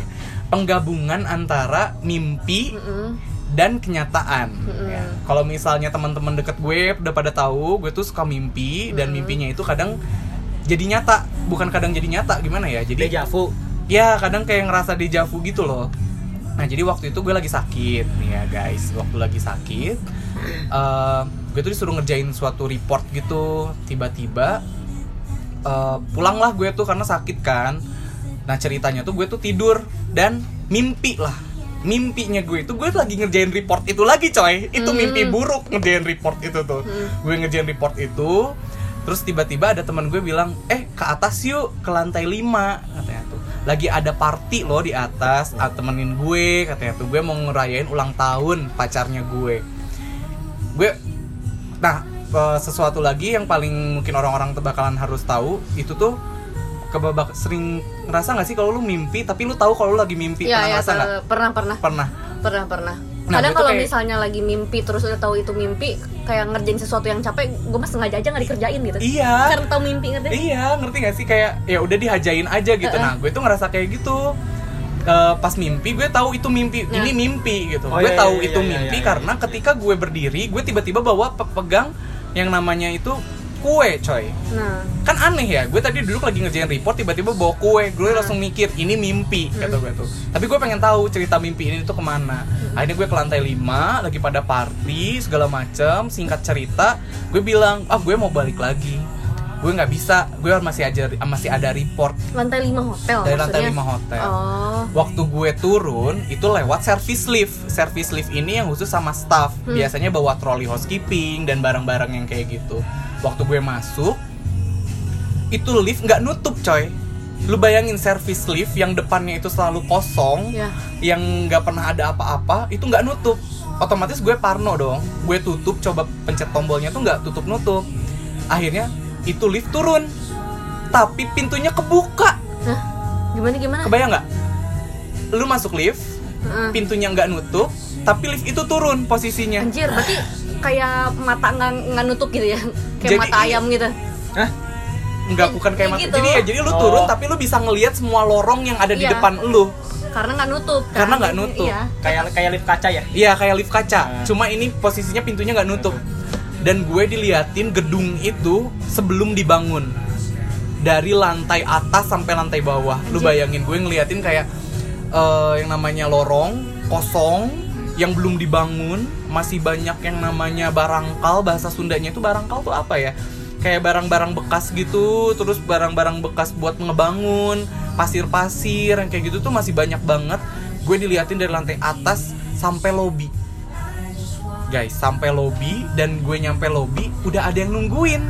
penggabungan antara mimpi Mm-mm. dan kenyataan ya. kalau misalnya teman-teman deket gue udah pada tahu gue tuh suka mimpi dan mimpinya itu kadang jadi nyata bukan kadang jadi nyata gimana ya jadi Deja vu. ya kadang kayak ngerasa dejavu gitu loh nah jadi waktu itu gue lagi sakit nih ya guys waktu lagi sakit eh, gue tuh disuruh ngerjain suatu report gitu tiba-tiba eh, pulanglah gue tuh karena sakit kan. Nah ceritanya tuh gue tuh tidur dan mimpi lah. Mimpinya gue itu gue lagi ngerjain report itu lagi coy. Itu mimpi buruk ngerjain report itu tuh. Gue ngerjain report itu terus tiba-tiba ada teman gue bilang eh ke atas yuk ke lantai 5 katanya tuh. Lagi ada party loh di atas ah, temenin gue katanya tuh. Gue mau ngerayain ulang tahun pacarnya gue gue nah eh, sesuatu lagi yang paling mungkin orang-orang bakalan harus tahu itu tuh kebabak sering ngerasa nggak sih kalau lu mimpi tapi lu tahu kalau lu lagi mimpi Iya, pernah ya, ngerasa nggak pernah pernah pernah pernah pernah. Nah, Kadang kalau kayak- misalnya lagi mimpi terus udah tahu itu mimpi, kayak ngerjain sesuatu yang capek, gue mah sengaja aja nggak dikerjain gitu. iya Karena tahu mimpi ngerti? Iya, ngerti gak sih kayak ya udah dihajain aja gitu. Nah, gue tuh ngerasa kayak gitu. Eh, pas mimpi gue tahu itu mimpi, Nah. ini mimpi gitu. Oh, gue iya, tahu iya, itu iya, iya, mimpi iya, karena ketika gue berdiri, gue tiba-tiba bawa pe- pegang yang namanya itu kue, coy. Nah, Kan aneh ya, gue tadi duduk lagi ngerjain report tiba-tiba bawa kue, gue langsung mikir ini mimpi kata gue tuh. Tapi gue pengen tahu cerita mimpi ini tuh ke mana. Akhirnya gue ke lantai 5 lagi pada party segala macam, singkat cerita, gue bilang ah gue mau balik lagi. Gue nggak bisa, gue masih aja masih ada report lantai 5 hotel dari lantai maksudnya? 5 hotel. Oh. Waktu gue turun itu lewat service lift. Service lift ini yang khusus sama staff. Hmm. Biasanya bawa troli housekeeping dan barang-barang yang kayak gitu. Waktu gue masuk itu lift nggak nutup coy. Lu bayangin service lift yang depannya itu selalu kosong, Ya. yang nggak pernah ada apa-apa, itu nggak nutup. Otomatis gue parno dong. Gue tutup, coba pencet tombolnya tuh nggak tutup nutup. Akhirnya itu lift turun, tapi pintunya kebuka. Hah? Gimana gimana? Kebayang nggak? Lu masuk lift, pintunya nggak nutup, tapi lift itu turun posisinya. Anjir, berarti kayak mata nggak nggak nutup gitu ya? Kayak Jadi- mata ayam gitu. Hah? Nggak bukan kayak Kayak mata. gitu. Jadi ya, jadi lu Oh. turun tapi lu bisa ngelihat semua lorong yang ada di Iya. depan lu. Karena nggak nutup. kan? Karena nggak nutup. Iya. Kayak kayak lift kaca ya? Iya kayak lift kaca. Nah. Cuma ini posisinya pintunya nggak nutup. Dan gue diliatin gedung itu sebelum dibangun. Dari lantai atas sampai lantai bawah. Lu bayangin gue ngeliatin kayak eh, yang namanya lorong kosong yang belum dibangun, masih banyak yang namanya barangkal, bahasa Sundanya itu barangkal tuh apa ya? Kayak barang-barang bekas gitu, terus barang-barang bekas buat ngebangun, pasir-pasir yang kayak gitu tuh masih banyak banget. Gue diliatin dari lantai atas sampai lobi. Guys, sampai lobi dan gue nyampe lobi udah ada yang nungguin.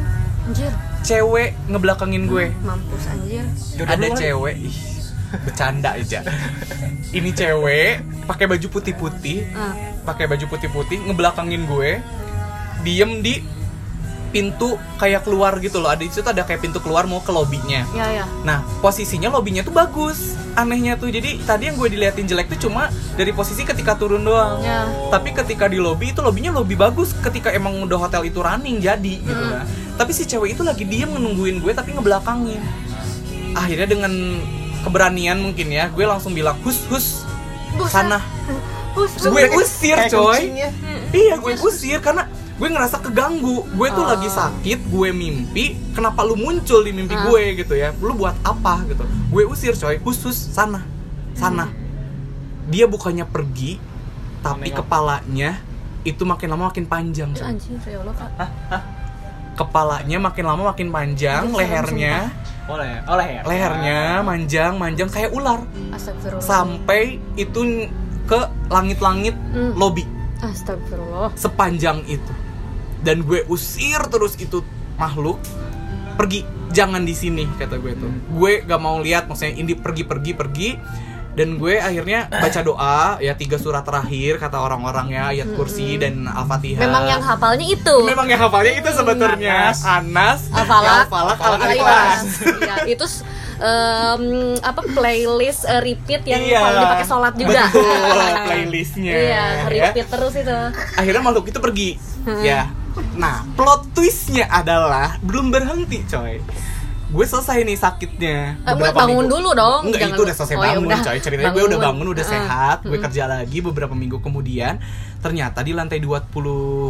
Anjir, Cewek ngebelakangin gue. Mampus anjir. Jodoh ada cewek. Ih, bercanda aja. Ini cewek pakai baju putih-putih. Ah. pakai baju putih-putih ngebelakangin gue. Diem di pintu kayak keluar gitu loh ada di situ ada kayak pintu keluar mau ke lobbynya ya ya Nah, posisinya lobbynya tuh bagus. Anehnya tuh, jadi tadi yang gue diliatin jelek tuh cuma dari posisi ketika turun doang. Ya. Tapi ketika di lobby itu lobbynya lobby bagus ketika emang udah hotel itu running jadi gitu Hmm. lah. Tapi si cewek itu lagi diem nungguin gue tapi ngebelakangin. Akhirnya dengan keberanian mungkin ya, gue langsung bilang hus hus sana. Hus, Gue usir coy. ya. Iya, gue usir karena gue ngerasa keganggu. Gue tuh Oh. lagi sakit, gue mimpi. Kenapa lu muncul di mimpi Ah. gue gitu ya? Lu buat apa gitu? Gue usir coy, khusus sana, sana. Dia bukannya pergi, tapi Menengok. kepalanya itu makin lama makin panjang. Eh, coy. anjing ya Allah kak Kepalanya makin lama makin panjang, serem, lehernya, Oleh, oleh ya. lehernya manjang, manjang kayak ular. Astagfirullah Sampai itu ke langit-langit Hmm. lobby. Astagfirullah sepanjang itu dan gue usir terus itu makhluk pergi jangan di sini kata gue tuh gue gak mau lihat maksudnya ini pergi pergi pergi dan gue akhirnya baca doa ya tiga surat terakhir kata orang-orang ya ayat kursi dan al-fatihah Memang yang hafalnya itu memang yang hafalnya itu sebetulnya Anas. Anas Al-Falak, Al-Falak, Al-Ikhlas. Al-Ikhlas. Iya, itu em, apa playlist eh, repeat yang Iya. kalau dipakai sholat juga. betul *laughs* playlistnya Iya, ya. repeat terus itu. akhirnya makhluk itu pergi ya nah plot twistnya adalah belum berhenti coy gue selesai nih sakitnya Eh, gue bangun dulu dong. Enggak, Jangan itu udah selesai Oh, ya bangun udah. coy Ceritanya gue udah Bangun. bangun, udah Ah. sehat Gue Mm-mm. kerja lagi beberapa minggu kemudian Ternyata di lantai 20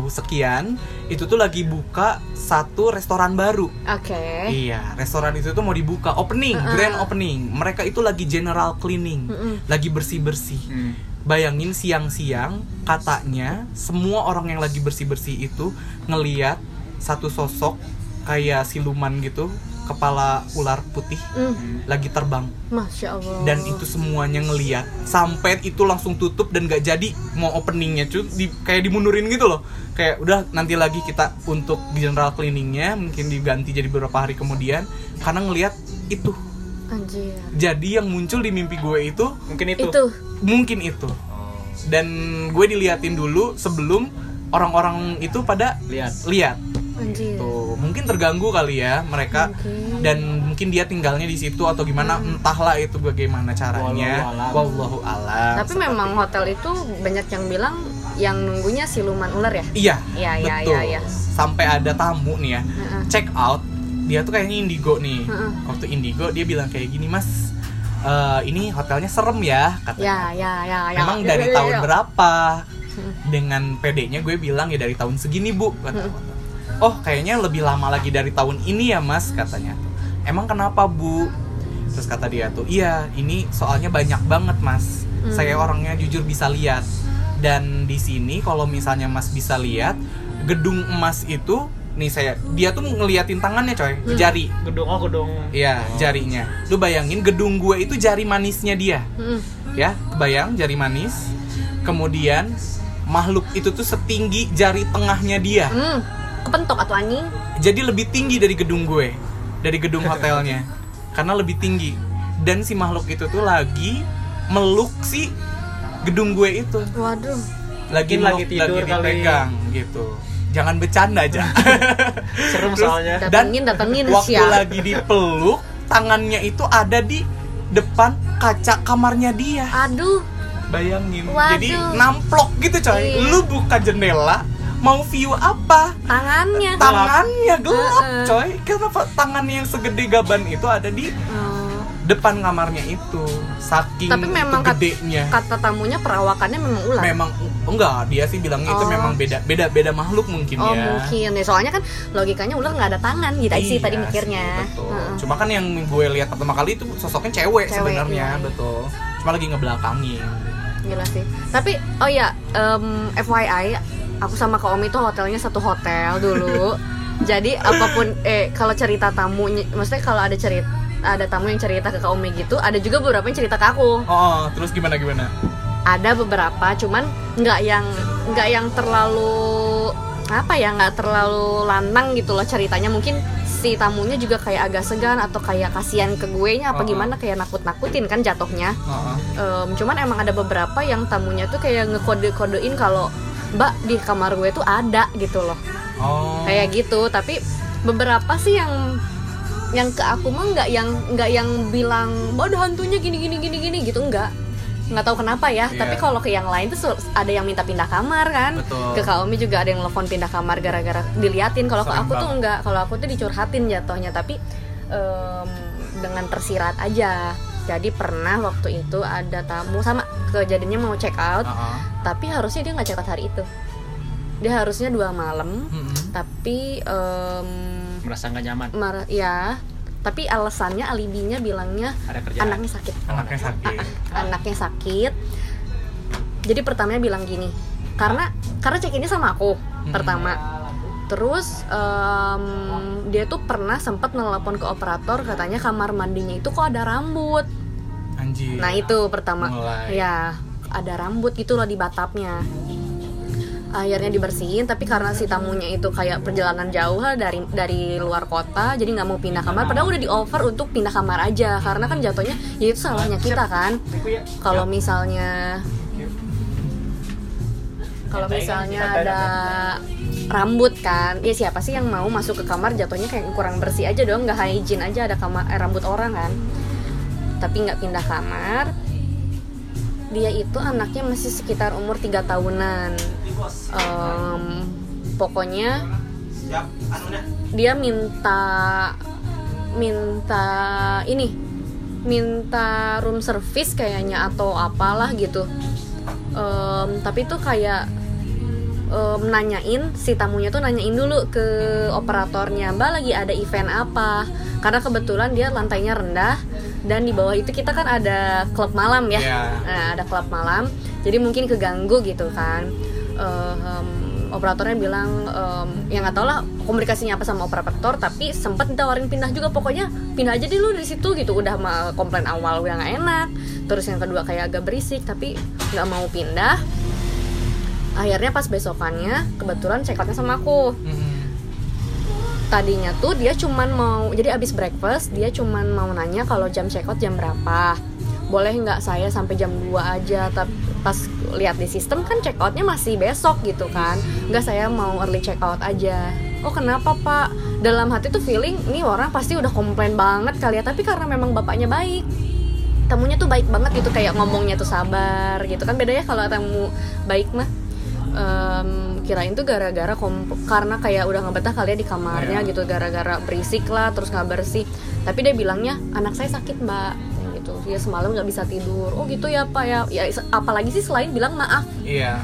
sekian Itu tuh lagi buka satu restoran baru Oke. Iya, restoran itu tuh mau dibuka Opening, Uh-uh. grand opening Mereka itu lagi general cleaning Mm-mm. Lagi bersih-bersih Hmm. Bayangin siang-siang katanya semua orang yang lagi bersih-bersih itu ngeliat satu sosok kayak siluman gitu kepala ular putih Hmm, lagi terbang. Masya Allah. dan itu semuanya ngeliat. Sampai itu langsung tutup dan gak jadi mau openingnya cuy di, kayak dimundurin gitu loh. Kayak udah nanti lagi kita untuk general cleaningnya mungkin diganti jadi beberapa hari kemudian karena ngeliat itu Anjir. jadi yang muncul di mimpi gue itu Mungkin itu. Itu. mungkin itu dan gue diliatin dulu sebelum orang-orang itu pada Lihat. lihat Anjir. tuh mungkin terganggu kali ya mereka Mungkin. dan mungkin dia tinggalnya di situ atau gimana entahlah itu bagaimana caranya wallahu alam Tapi memang hotel itu banyak yang bilang yang nunggunya siluman ular ya. iya Iya, iya, betul iya, iya. sampai ada tamu nih ya Heeh. check out dia tuh kayaknya indigo nih Heeh. waktu indigo dia bilang kayak gini mas eh, ini hotelnya serem ya katanya Ya, ya, ya, ya. Emang Ya, dari ya, tahun ya. berapa? Dengan PD-nya gue bilang ya dari tahun segini bu. Kata. Oh kayaknya lebih lama lagi dari tahun ini ya mas katanya. Emang kenapa bu? Terus kata dia tuh, iya ini soalnya banyak banget mas. Hmm. Saya orangnya jujur bisa lihat. Dan di sini kalau misalnya mas bisa lihat gedung emas itu nih saya dia tuh ngeliatin tangannya coy Hmm. jari Gedung oh gedung. Iya, jarinya. Lu bayangin gedung gue itu jari manisnya dia Mm-mm. ya kebayang jari manis kemudian makhluk itu tuh setinggi jari tengahnya dia Hmm, kepentok atau anjing? jadi lebih tinggi dari gedung gue dari gedung *laughs* hotelnya karena lebih tinggi dan si makhluk itu tuh lagi meluk si gedung gue itu Waduh. lagi lagi tidur lagi kali. dipegang gitu jangan bercanda aja *laughs* Serem Terus- soalnya. Datengin, datengin waktu siap. lagi dipeluk tangannya itu ada di depan kaca kamarnya dia Aduh, Bayangin. Waduh. Jadi namplok gitu coy. Iya. Lu buka jendela, mau view apa? tangannya. Tangannya gelap Heeh. coy. Kenapa tangannya yang segede gaban itu ada di Oh. depan kamarnya itu? Saking Tapi memang kat- gedenya. Kata tamunya perawakannya memang ular. Memang enggak, dia sih bilangnya itu Oh. memang beda beda beda makhluk mungkin Oh ya. mungkin ya soalnya kan logikanya ular nggak ada tangan gitu sih Iya tadi mikirnya. betul. Heeh. Cuma kan yang gue lihat pertama kali itu sosoknya cewek, Cewek, sebenarnya, iya. betul. Cuma lagi ngebelakangin. Gila sih. Tapi oh ya, em, FYI, aku sama Kak Omi tuh hotelnya satu hotel dulu. *laughs* Jadi apa pun eh kalau cerita tamunya, maksudnya kalau ada cerita ada tamu yang cerita ke Kak Omi gitu, ada juga beberapa yang cerita ke aku. Oh, terus gimana gimana? Ada beberapa, cuman nggak yang nggak yang terlalu apa ya nggak terlalu lantang gitu loh ceritanya mungkin si tamunya juga kayak agak segan atau kayak kasihan ke gue nya apa Oh. gimana kayak nakut-nakutin kan jatuhnya Heeh. Em, cuman emang ada beberapa yang tamunya tuh kayak ngekode-kodein kalau mbak di kamar gue tuh ada gitu loh Oh. kayak gitu tapi beberapa sih yang yang ke aku mah nggak yang nggak yang bilang ada hantunya gini gini gini gini gitu nggak nggak tahu kenapa ya Iya. tapi kalau ke yang lain tuh ada yang minta pindah kamar kan Betul. ke Kaomi juga ada yang telepon pindah kamar gara-gara diliatin kalau ke aku tuh enggak kalau aku tuh dicurhatin jatuhnya tapi em, dengan tersirat aja jadi pernah waktu itu ada tamu sama kejadiannya mau check out Uh-uh. tapi harusnya dia nggak check out hari itu dia harusnya dua malam Mm-mm. tapi em, merasa nggak nyaman mar- ya tapi alasannya alibinya bilangnya anaknya sakit. Anaknya sakit. anaknya sakit. Jadi pertamanya bilang gini karena karena check innya sama aku pertama. Terus em, dia tuh pernah sempat nelpon ke operator katanya kamar mandinya itu kok ada rambut. Anjir. nah itu pertama. Mulai. ya ada rambut gitu loh di batapnya akhirnya dibersihin tapi karena si tamunya itu kayak perjalanan jauh dari dari luar kota jadi nggak mau pindah kamar. Padahal udah di offer untuk pindah kamar aja karena kan jatuhnya ya itu salahnya kita kan. Kalau misalnya kalau misalnya ada rambut kan ya siapa sih yang mau masuk ke kamar jatuhnya kayak kurang bersih aja dong nggak hygiene aja ada kamar eh, rambut orang kan. Tapi nggak pindah kamar dia itu anaknya masih sekitar umur 3 tahunan. Em, pokoknya dia minta minta ini minta room service kayaknya atau apalah gitu. Em, tapi itu kayak em, nanyain si tamunya tuh nanyain dulu ke operatornya mbak lagi ada event apa? Karena kebetulan dia lantainya rendah dan di bawah itu kita kan ada klub malam ya. Iya. nah, ada klub malam. Jadi mungkin keganggu gitu kan. Eh, em, operatornya bilang em, ya nggak tau lah komunikasinya apa sama operator tapi sempat ditawarin pindah juga. Pokoknya pindah aja dulu dari situ gitu. Udah mah komplain awal udah nggak enak. Terus yang kedua kayak agak berisik tapi nggak mau pindah. Akhirnya pas besokannya kebetulan check outnya sama aku. Mm-mm. Tadinya tuh dia cuman mau jadi abis breakfast dia cuman mau nanya kalau jam check out jam berapa. Boleh nggak saya sampai jam 2 aja? Tapi pas lihat di sistem kan check outnya masih besok gitu kan. Nggak saya mau early check out aja. Oh kenapa pak? Dalam hati tuh feeling ini orang pasti udah komplain banget kali ya. Tapi karena memang bapaknya baik tamunya tuh baik banget gitu. Kayak ngomongnya tuh sabar gitu kan. Beda ya kalau tamu baik mah Em, kirain tuh gara-gara karena kayak udah nggak betah kali ya di kamarnya Iya. gitu gara-gara berisik lah terus nggak bersih tapi dia bilangnya anak saya sakit mbak. Gitu. Dia semalam nggak bisa tidur. Oh gitu ya pak ya. Ya apalagi sih selain bilang maaf. Iya.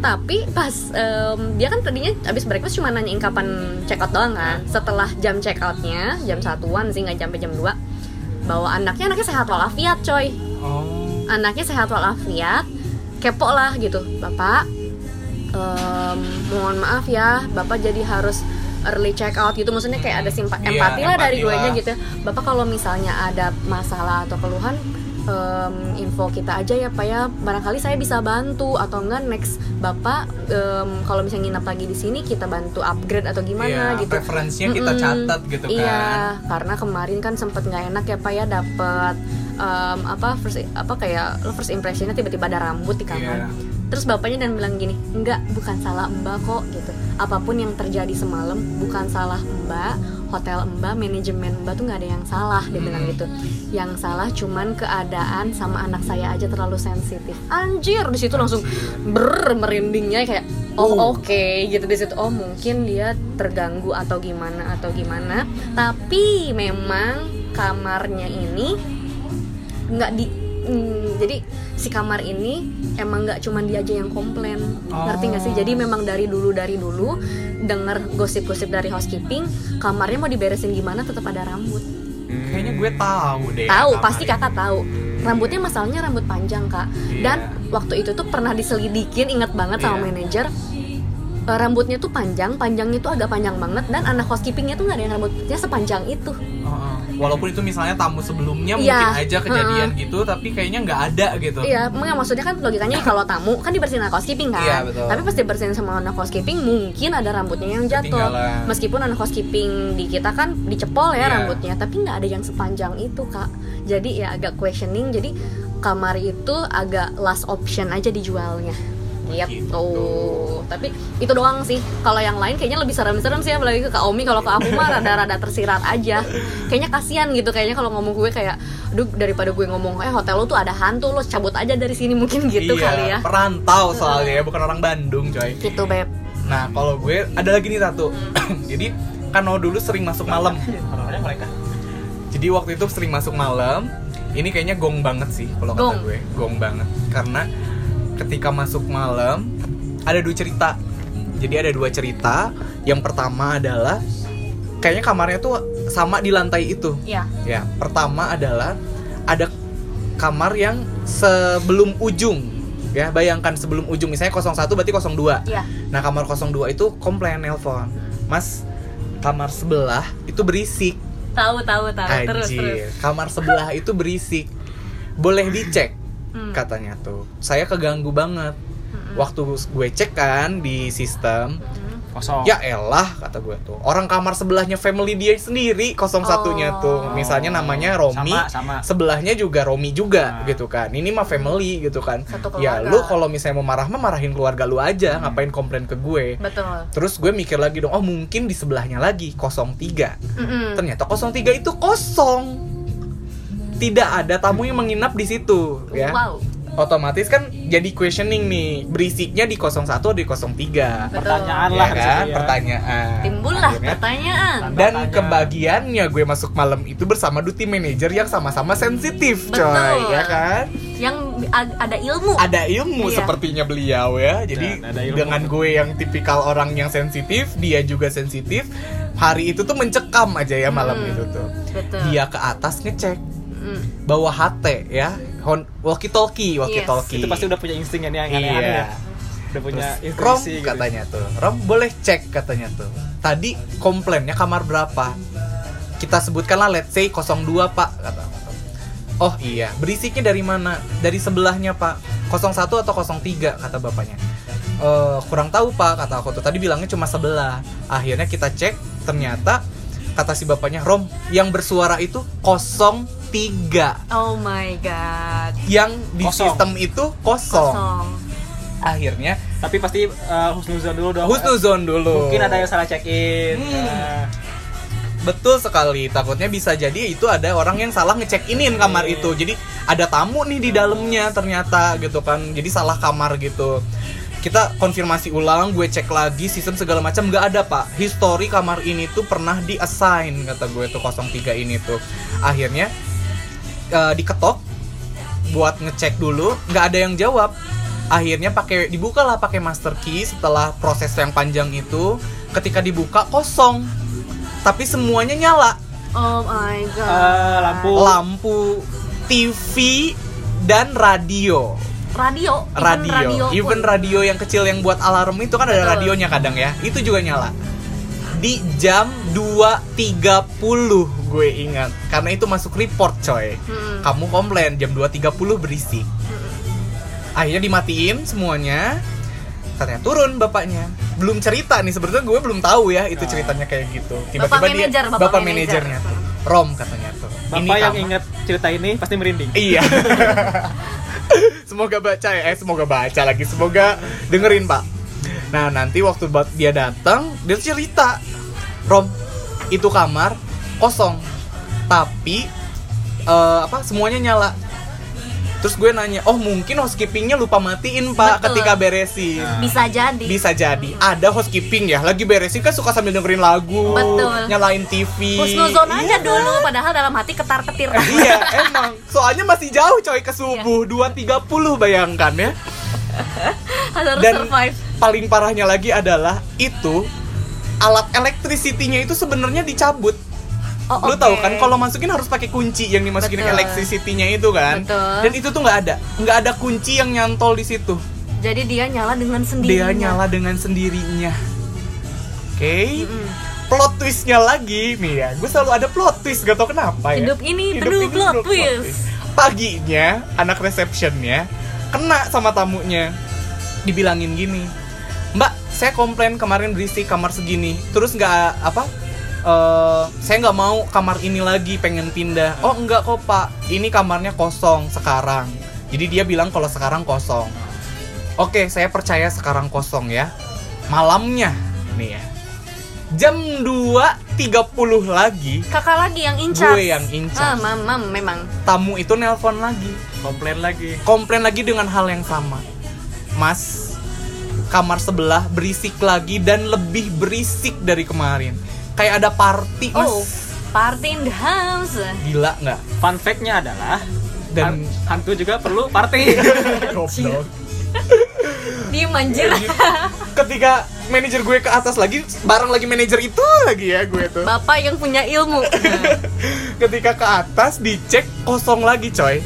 tapi pas em, dia kan tadinya abis breakfast cuma nanyain kapan check out doang kan. Setelah jam check outnya jam satuan sih nggak sampai jam 2 bahwa anaknya anaknya sehat walafiat coy. Oh. anaknya sehat walafiat kepo lah gitu. Bapak em, mohon maaf ya bapak jadi harus early check out gitu maksudnya kayak ada simpa Iya, empati lah dari gue nya gitu bapak kalau misalnya ada masalah atau keluhan em, info kita aja ya pak ya barangkali saya bisa bantu atau enggak next bapak em, kalau misalnya nginep lagi di sini kita bantu upgrade atau gimana Iya, gitu Referensinya kita Mm-mm. catat gitu kan. Iya, karena kemarin kan sempet nggak enak ya pak ya dapat em, apa first apa kayak lo first impressionnya tiba-tiba ada rambut di kamar. Iya. Terus bapaknya dan bilang gini, enggak bukan salah mbak kok gitu. Apa pun yang terjadi semalam bukan salah mbak, hotel mbak, manajemen mbak tuh nggak ada yang salah dia bilang Hmm. gitu. Yang salah cuman keadaan sama anak saya aja terlalu sensitif. Anjir di situ langsung ber merindingnya kayak oh oke gitu di situ oh mungkin dia terganggu atau gimana atau gimana tapi memang kamarnya ini nggak di mm, jadi si kamar ini emang nggak cuman dia aja yang komplain ngerti nggak sih Oh. jadi memang dari dulu dari dulu denger gosip-gosip dari housekeeping kamarnya mau diberesin gimana tetap ada rambut Kayaknya gue tahu deh. tahu pasti ini. kakak tahu rambutnya masalahnya rambut panjang kak Iya. dan waktu itu tuh pernah diselidikin inget banget sama Iya. manajer eh, rambutnya tuh panjang panjangnya tuh agak panjang banget dan anak housekeepingnya tuh nggak ada yang rambutnya sepanjang itu. Walaupun itu misalnya tamu sebelumnya Iya. mungkin aja kejadian gitu, tapi kayaknya nggak ada gitu. Iya, enggak maksudnya kan logikanya *laughs* kalau tamu kan dibersihin anak housekeeping kan. Iya, betul. Tapi pas dibersihin sama anak housekeeping mungkin ada rambutnya yang jatuh. Meskipun anak housekeeping di kita kan dicepol ya Iya. rambutnya, tapi nggak ada yang sepanjang itu kak. Jadi ya agak questioning. Jadi kamar itu agak last option aja dijualnya. Gitu. Tapi itu doang sih. Kalau yang lain kayaknya lebih serem-serem sih apalagi ke Kak Omi. Kalau ke aku mah rada-rada tersirat aja. Kayaknya kasihan gitu. Kayaknya kalau ngomong gue kayak, aduh daripada gue ngomong, eh hotel lu tuh ada hantu, lo cabut aja dari sini mungkin gitu iya, kali ya. perantau soalnya ya bukan orang Bandung coy Gitu beb. nah kalau gue ada lagi nih satu *clears throat* jadi kan Noah dulu sering masuk malam mereka. jadi waktu itu sering masuk malam ini kayaknya gong banget sih kalau kata gue gong banget karena ketika masuk malam ada dua cerita jadi ada dua cerita yang pertama adalah kayaknya kamarnya tuh sama di lantai itu Iya. ya pertama adalah ada kamar yang sebelum ujung ya bayangkan sebelum ujung misalnya 01 berarti 02 Iya. nah kamar 02 itu komplain nelpon mas kamar sebelah itu berisik Tahu tahu tahu. Terus terus. Kamar sebelah itu berisik. Boleh dicek Hmm. katanya tuh. Saya keganggu banget. Mm-mm. Waktu gue cek kan di sistem, Mm. Kosong. ya elah kata gue tuh. Orang kamar sebelahnya family dia sendiri 01-nya tuh. Oh. Misalnya namanya Romi, Sama, sama. sebelahnya juga Romi juga Nah. gitu kan. Ini mah family gitu kan. Satu Ya lu kalau misalnya mau marah mah marahin keluarga lu aja, ngapain komplain ke gue. Betul. Terus gue mikir lagi dong, oh mungkin di sebelahnya lagi 03 Mm-mm. ternyata 03 itu kosong tidak ada tamu yang menginap di situ ya Wow. otomatis kan jadi questioning nih berisiknya di 01 atau di 03 Betul. Pertanyaan ya lah kan di situ ya. pertanyaan Timbullah Akhirnya- pertanyaan. dan kebagiannya gue masuk malam itu bersama duty manager yang sama-sama sensitif coy Betul. ya kan Yang ada ilmu. ada ilmu Iya. sepertinya beliau ya jadi dengan gue yang tipikal orang yang sensitif dia juga sensitif hari itu tuh mencekam aja ya malam Hmm. itu tuh Betul. dia ke atas ngecek Mm. bawa HT ya. Hon- walkie talkie walkie talkie Itu pasti udah punya insting ya nih yang aneh-aneh iya. Ya. Udah punya Terus, Rom gitu. katanya tuh. Rom boleh cek katanya tuh. Tadi komplainnya kamar berapa? Kita sebutkanlah let's say 02 pak kata oh iya. Berisiknya dari mana? Dari sebelahnya pak. 01 atau 03 kata bapaknya. "Eh, kurang tahu pak kata aku tuh. Tadi bilangnya cuma sebelah. Akhirnya kita cek ternyata kata si bapaknya Rom yang bersuara itu 03 Oh my god. yang di Kosong. sistem itu kosong. Kosong. akhirnya Tapi pasti uh, husnuzon dulu dong. husnuzon dulu Mungkin ada yang salah check in. Hmm. betul sekali takutnya bisa jadi itu ada orang yang salah ngecek inin kamar Iya. itu jadi ada tamu nih di dalamnya ternyata gitu kan jadi salah kamar gitu kita konfirmasi ulang gue cek lagi sistem segala macam nggak ada pak history kamar ini tuh pernah di assign kata gue tuh 03 ini tuh akhirnya eh, diketok buat ngecek dulu nggak ada yang jawab akhirnya pakai dibukalah pakai master key setelah proses yang panjang itu ketika dibuka kosong tapi semuanya nyala Oh my god. Eh, lampu. lampu TV dan radio radio. Even radio radio. pun. even radio yang kecil yang buat alarm itu kan ada Betul. radionya kadang ya itu juga nyala di jam 2.30 gue ingat karena itu masuk report coy Mm-mm. kamu komplain jam 2.30 berisik akhirnya dimatiin semuanya katanya turun bapaknya belum cerita nih sebenarnya gue belum tahu ya itu Ah. ceritanya kayak gitu Bapak tiba-tiba dia manajer, bapak bapak manajer. manajernya tuh rom katanya tuh Bapak yang kamar- ingat cerita ini pasti merinding. Iya. *laughs* *laughs* semoga baca ya, eh semoga baca lagi, semoga dengerin pak. Nah nanti waktu dia datang, dia cerita, Rom, itu kamar kosong, tapi eh, apa semuanya nyala. Terus gue nanya, oh mungkin housekeepingnya lupa matiin pak Betul. ketika beresin. Nah. Bisa jadi. Bisa jadi ada housekeeping ya, lagi beresin kan suka sambil dengerin lagu, Betul. nyalain TV. Husnuzon Iya aja dulu padahal dalam hati ketar-ketir. *laughs* iya emang soalnya masih jauh coy ke subuh 2.30 bayangkan ya Harus Dan- survive. Paling parahnya lagi adalah itu alat electricity-nya itu sebenarnya dicabut Oh, lu oke. tahu kan kalau masukin harus pakai kunci yang dimasukin ke Betul. electricity-nya itu kan Betul. dan itu tuh nggak ada nggak ada kunci yang nyantol di situ Jadi dia nyala dengan sendirinya. dia nyala dengan sendirinya oke Mm-mm. plot twistnya lagi nih ya gue selalu ada plot twist gak tau kenapa ya Hidup ini Hidup penuh ini plot penuh twist. paginya anak receptionnya kena sama tamunya dibilangin gini saya komplain kemarin berisik kamar segini terus nggak apa eh, saya nggak mau kamar ini lagi pengen pindah oh enggak kok pak ini kamarnya kosong sekarang jadi dia bilang kalau sekarang kosong Oke, saya percaya sekarang kosong ya. Malamnya nih ya. Jam 2.30 lagi Kakak lagi yang incas. Gue yang in Ah, mam, mam, memang. tamu itu nelpon lagi. komplain lagi Komplain lagi dengan hal yang sama. Mas, kamar sebelah berisik lagi dan lebih berisik dari kemarin. Kayak ada party, Mas. Oh, party in the house. Gila nggak? fun fact-nya adalah Dan- han- hantu juga perlu party *laughs* Goblok. Diem anjir. Ketika manajer gue ke atas lagi, bareng lagi manajer itu lagi ya gue tuh. Bapak yang punya ilmu. *laughs* ketika ke atas dicek kosong lagi coy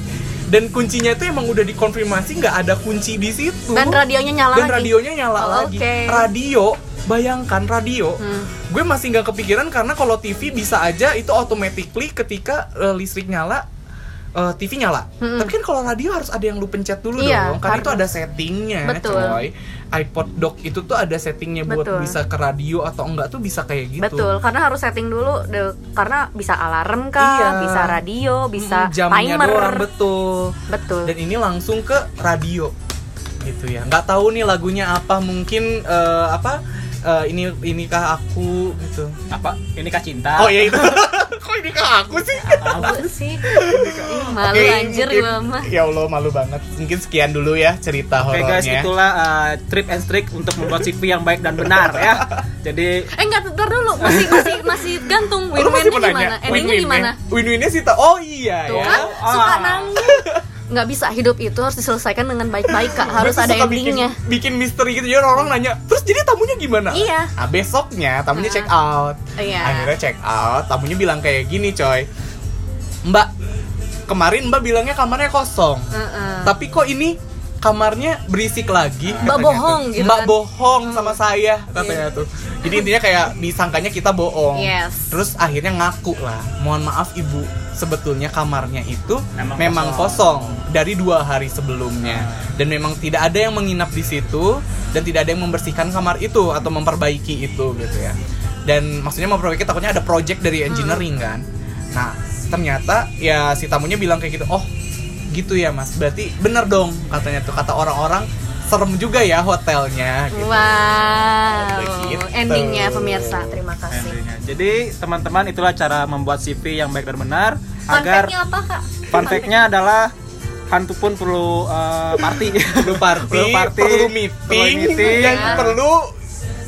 dan kuncinya itu emang udah dikonfirmasi nggak ada kunci di situ Dan radionya nyala dan lagi. radionya nyala Oh, lagi oke. radio bayangkan radio Hmm. gue masih nggak kepikiran karena kalau TV bisa aja itu automatically ketika eh, listrik nyala eh, TV nyala Hmm. tapi kan kalau radio harus ada yang lu pencet dulu Iya, dong karena itu ada settingnya Betul. coy iPod dock itu tuh ada settingnya buat Betul. bisa ke radio atau enggak tuh bisa kayak gitu Betul, karena harus setting dulu de- karena bisa alarm kah, Iya. bisa radio, bisa Mm, jamnya timer. doang betul Betul. dan ini langsung ke radio gitu ya nggak tahu nih lagunya apa mungkin eh, apa eh, ini inikah aku gitu apa ini kah cinta oh ya itu *laughs* kok inikah aku sih Tahu sih. Ih, malu Oke, anjir mungkin- gua mah. ya allah malu banget mungkin sekian dulu ya cerita Oke horornya guys, itulah uh, trip and trick untuk membuat CV yang baik dan benar ya. Jadi Eh enggak, ntar dulu. Masih masih masih gantung win-winnya gimana? Endingnya gimana? Win-winnya sih. Oh iya Tuh ya. kan suka Ah. nangis. Nggak bisa hidup itu harus diselesaikan dengan baik-baik kak. Harus ada suka bikin, endingnya. bikin misteri gitu. Jadi orang nanya, terus jadi tamunya gimana? Iya. Nah, besoknya tamunya Nah. check out. Iya. Akhirnya check out, tamunya bilang kayak gini, coy. Mbak, kemarin Mbak bilangnya kamarnya kosong. Heeh. Tapi kok ini kamarnya berisik lagi? Mbak bohong gitu Mbak kan. bohong sama saya katanya tuh. Jadi *laughs* intinya kayak disangkanya kita bohong. Yes. Terus akhirnya ngaku lah. Mohon maaf ibu, sebetulnya kamarnya itu Memang memang, kosong. kosong. dari dua hari sebelumnya dan memang tidak ada yang menginap di situ dan tidak ada yang membersihkan kamar itu atau memperbaiki itu gitu ya. Dan maksudnya memperbaiki takutnya ada project dari engineering kan. Nah ternyata ya si tamunya bilang kayak gitu. Oh gitu ya mas. Berarti bener dong katanya tuh kata orang-orang serem juga ya hotelnya. Gitu. Wow. Gitu. Endingnya pemirsa. Terima kasih. endingnya. Jadi teman-teman itulah cara membuat CV yang baik dan benar Fun agar fact-nya apa kak? fun fact-nya adalah hantu pun perlu uh, party. perlu party, Perlu party, perlu meeting, perlu meeting. dan Ya. perlu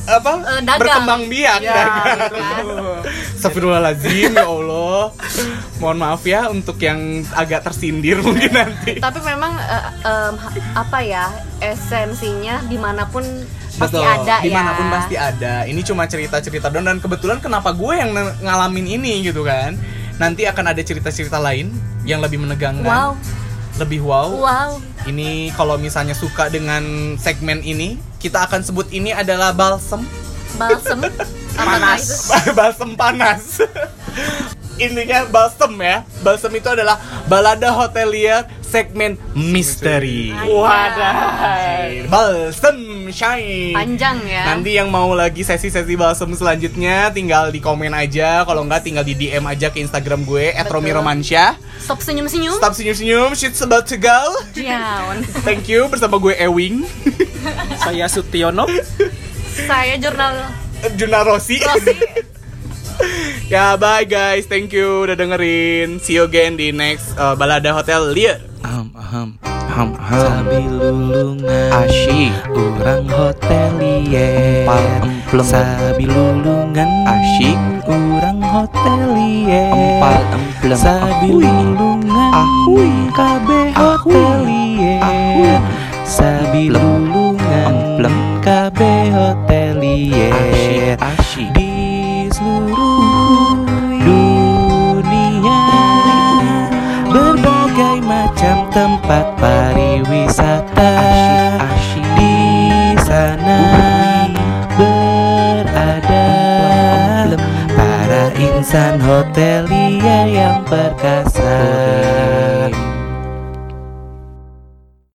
apa? Eh, dagang. berkembang biak. Ya, dagang. betul. Astagfirullahaladzim ya Allah. Mohon maaf ya untuk yang agak tersindir mungkin nanti. Tapi memang em, ha- apa ya esensinya di mana pun pasti Betul, ada di mana pun ya. pasti ada. Ini cuma cerita-cerita doang dan kebetulan kenapa gue yang ngalamin ini gitu kan. Nanti akan ada cerita-cerita lain yang lebih menegangkan, Wow, lebih wow. wow. Ini kalau misalnya suka dengan segmen ini, kita akan sebut ini adalah balsem. Balsem. *laughs* Panas. *laughs* balsem panas. *laughs* Intinya balsem ya. Balsem itu adalah balada hotelier segmen misteri. Wadah. Balsem shine. Panjang ya. Nanti yang mau lagi sesi-sesi balsem selanjutnya tinggal di komen aja, kalau enggak tinggal di DM aja ke Instagram gue @romiromansyah. Stop senyum-senyum. Stop senyum-senyum, shit's about to go. Down. *laughs* Thank you bersama gue Ewing, Saya Sutiono. Saya jurnal Juna Rossi. Rossi. *laughs* *laughs* ya bye guys, thank you udah dengerin. See you again di next uh, Balada Hotel Liar. Aham, aham, aham, aham. Sambil lulungan Asyik. Orang hotelier Empal emplem. Sambil lulungan Asyik. Orang hotelier Empal emplem. Ahui. lulungan Ahui. Ahui. hotelier Ahui. Emplem. lulungan Emplem. Kabe hotelier Asyik, asyik. tempat pariwisata asyik, asyik. di sana berada para insan hotelia yang perkasa.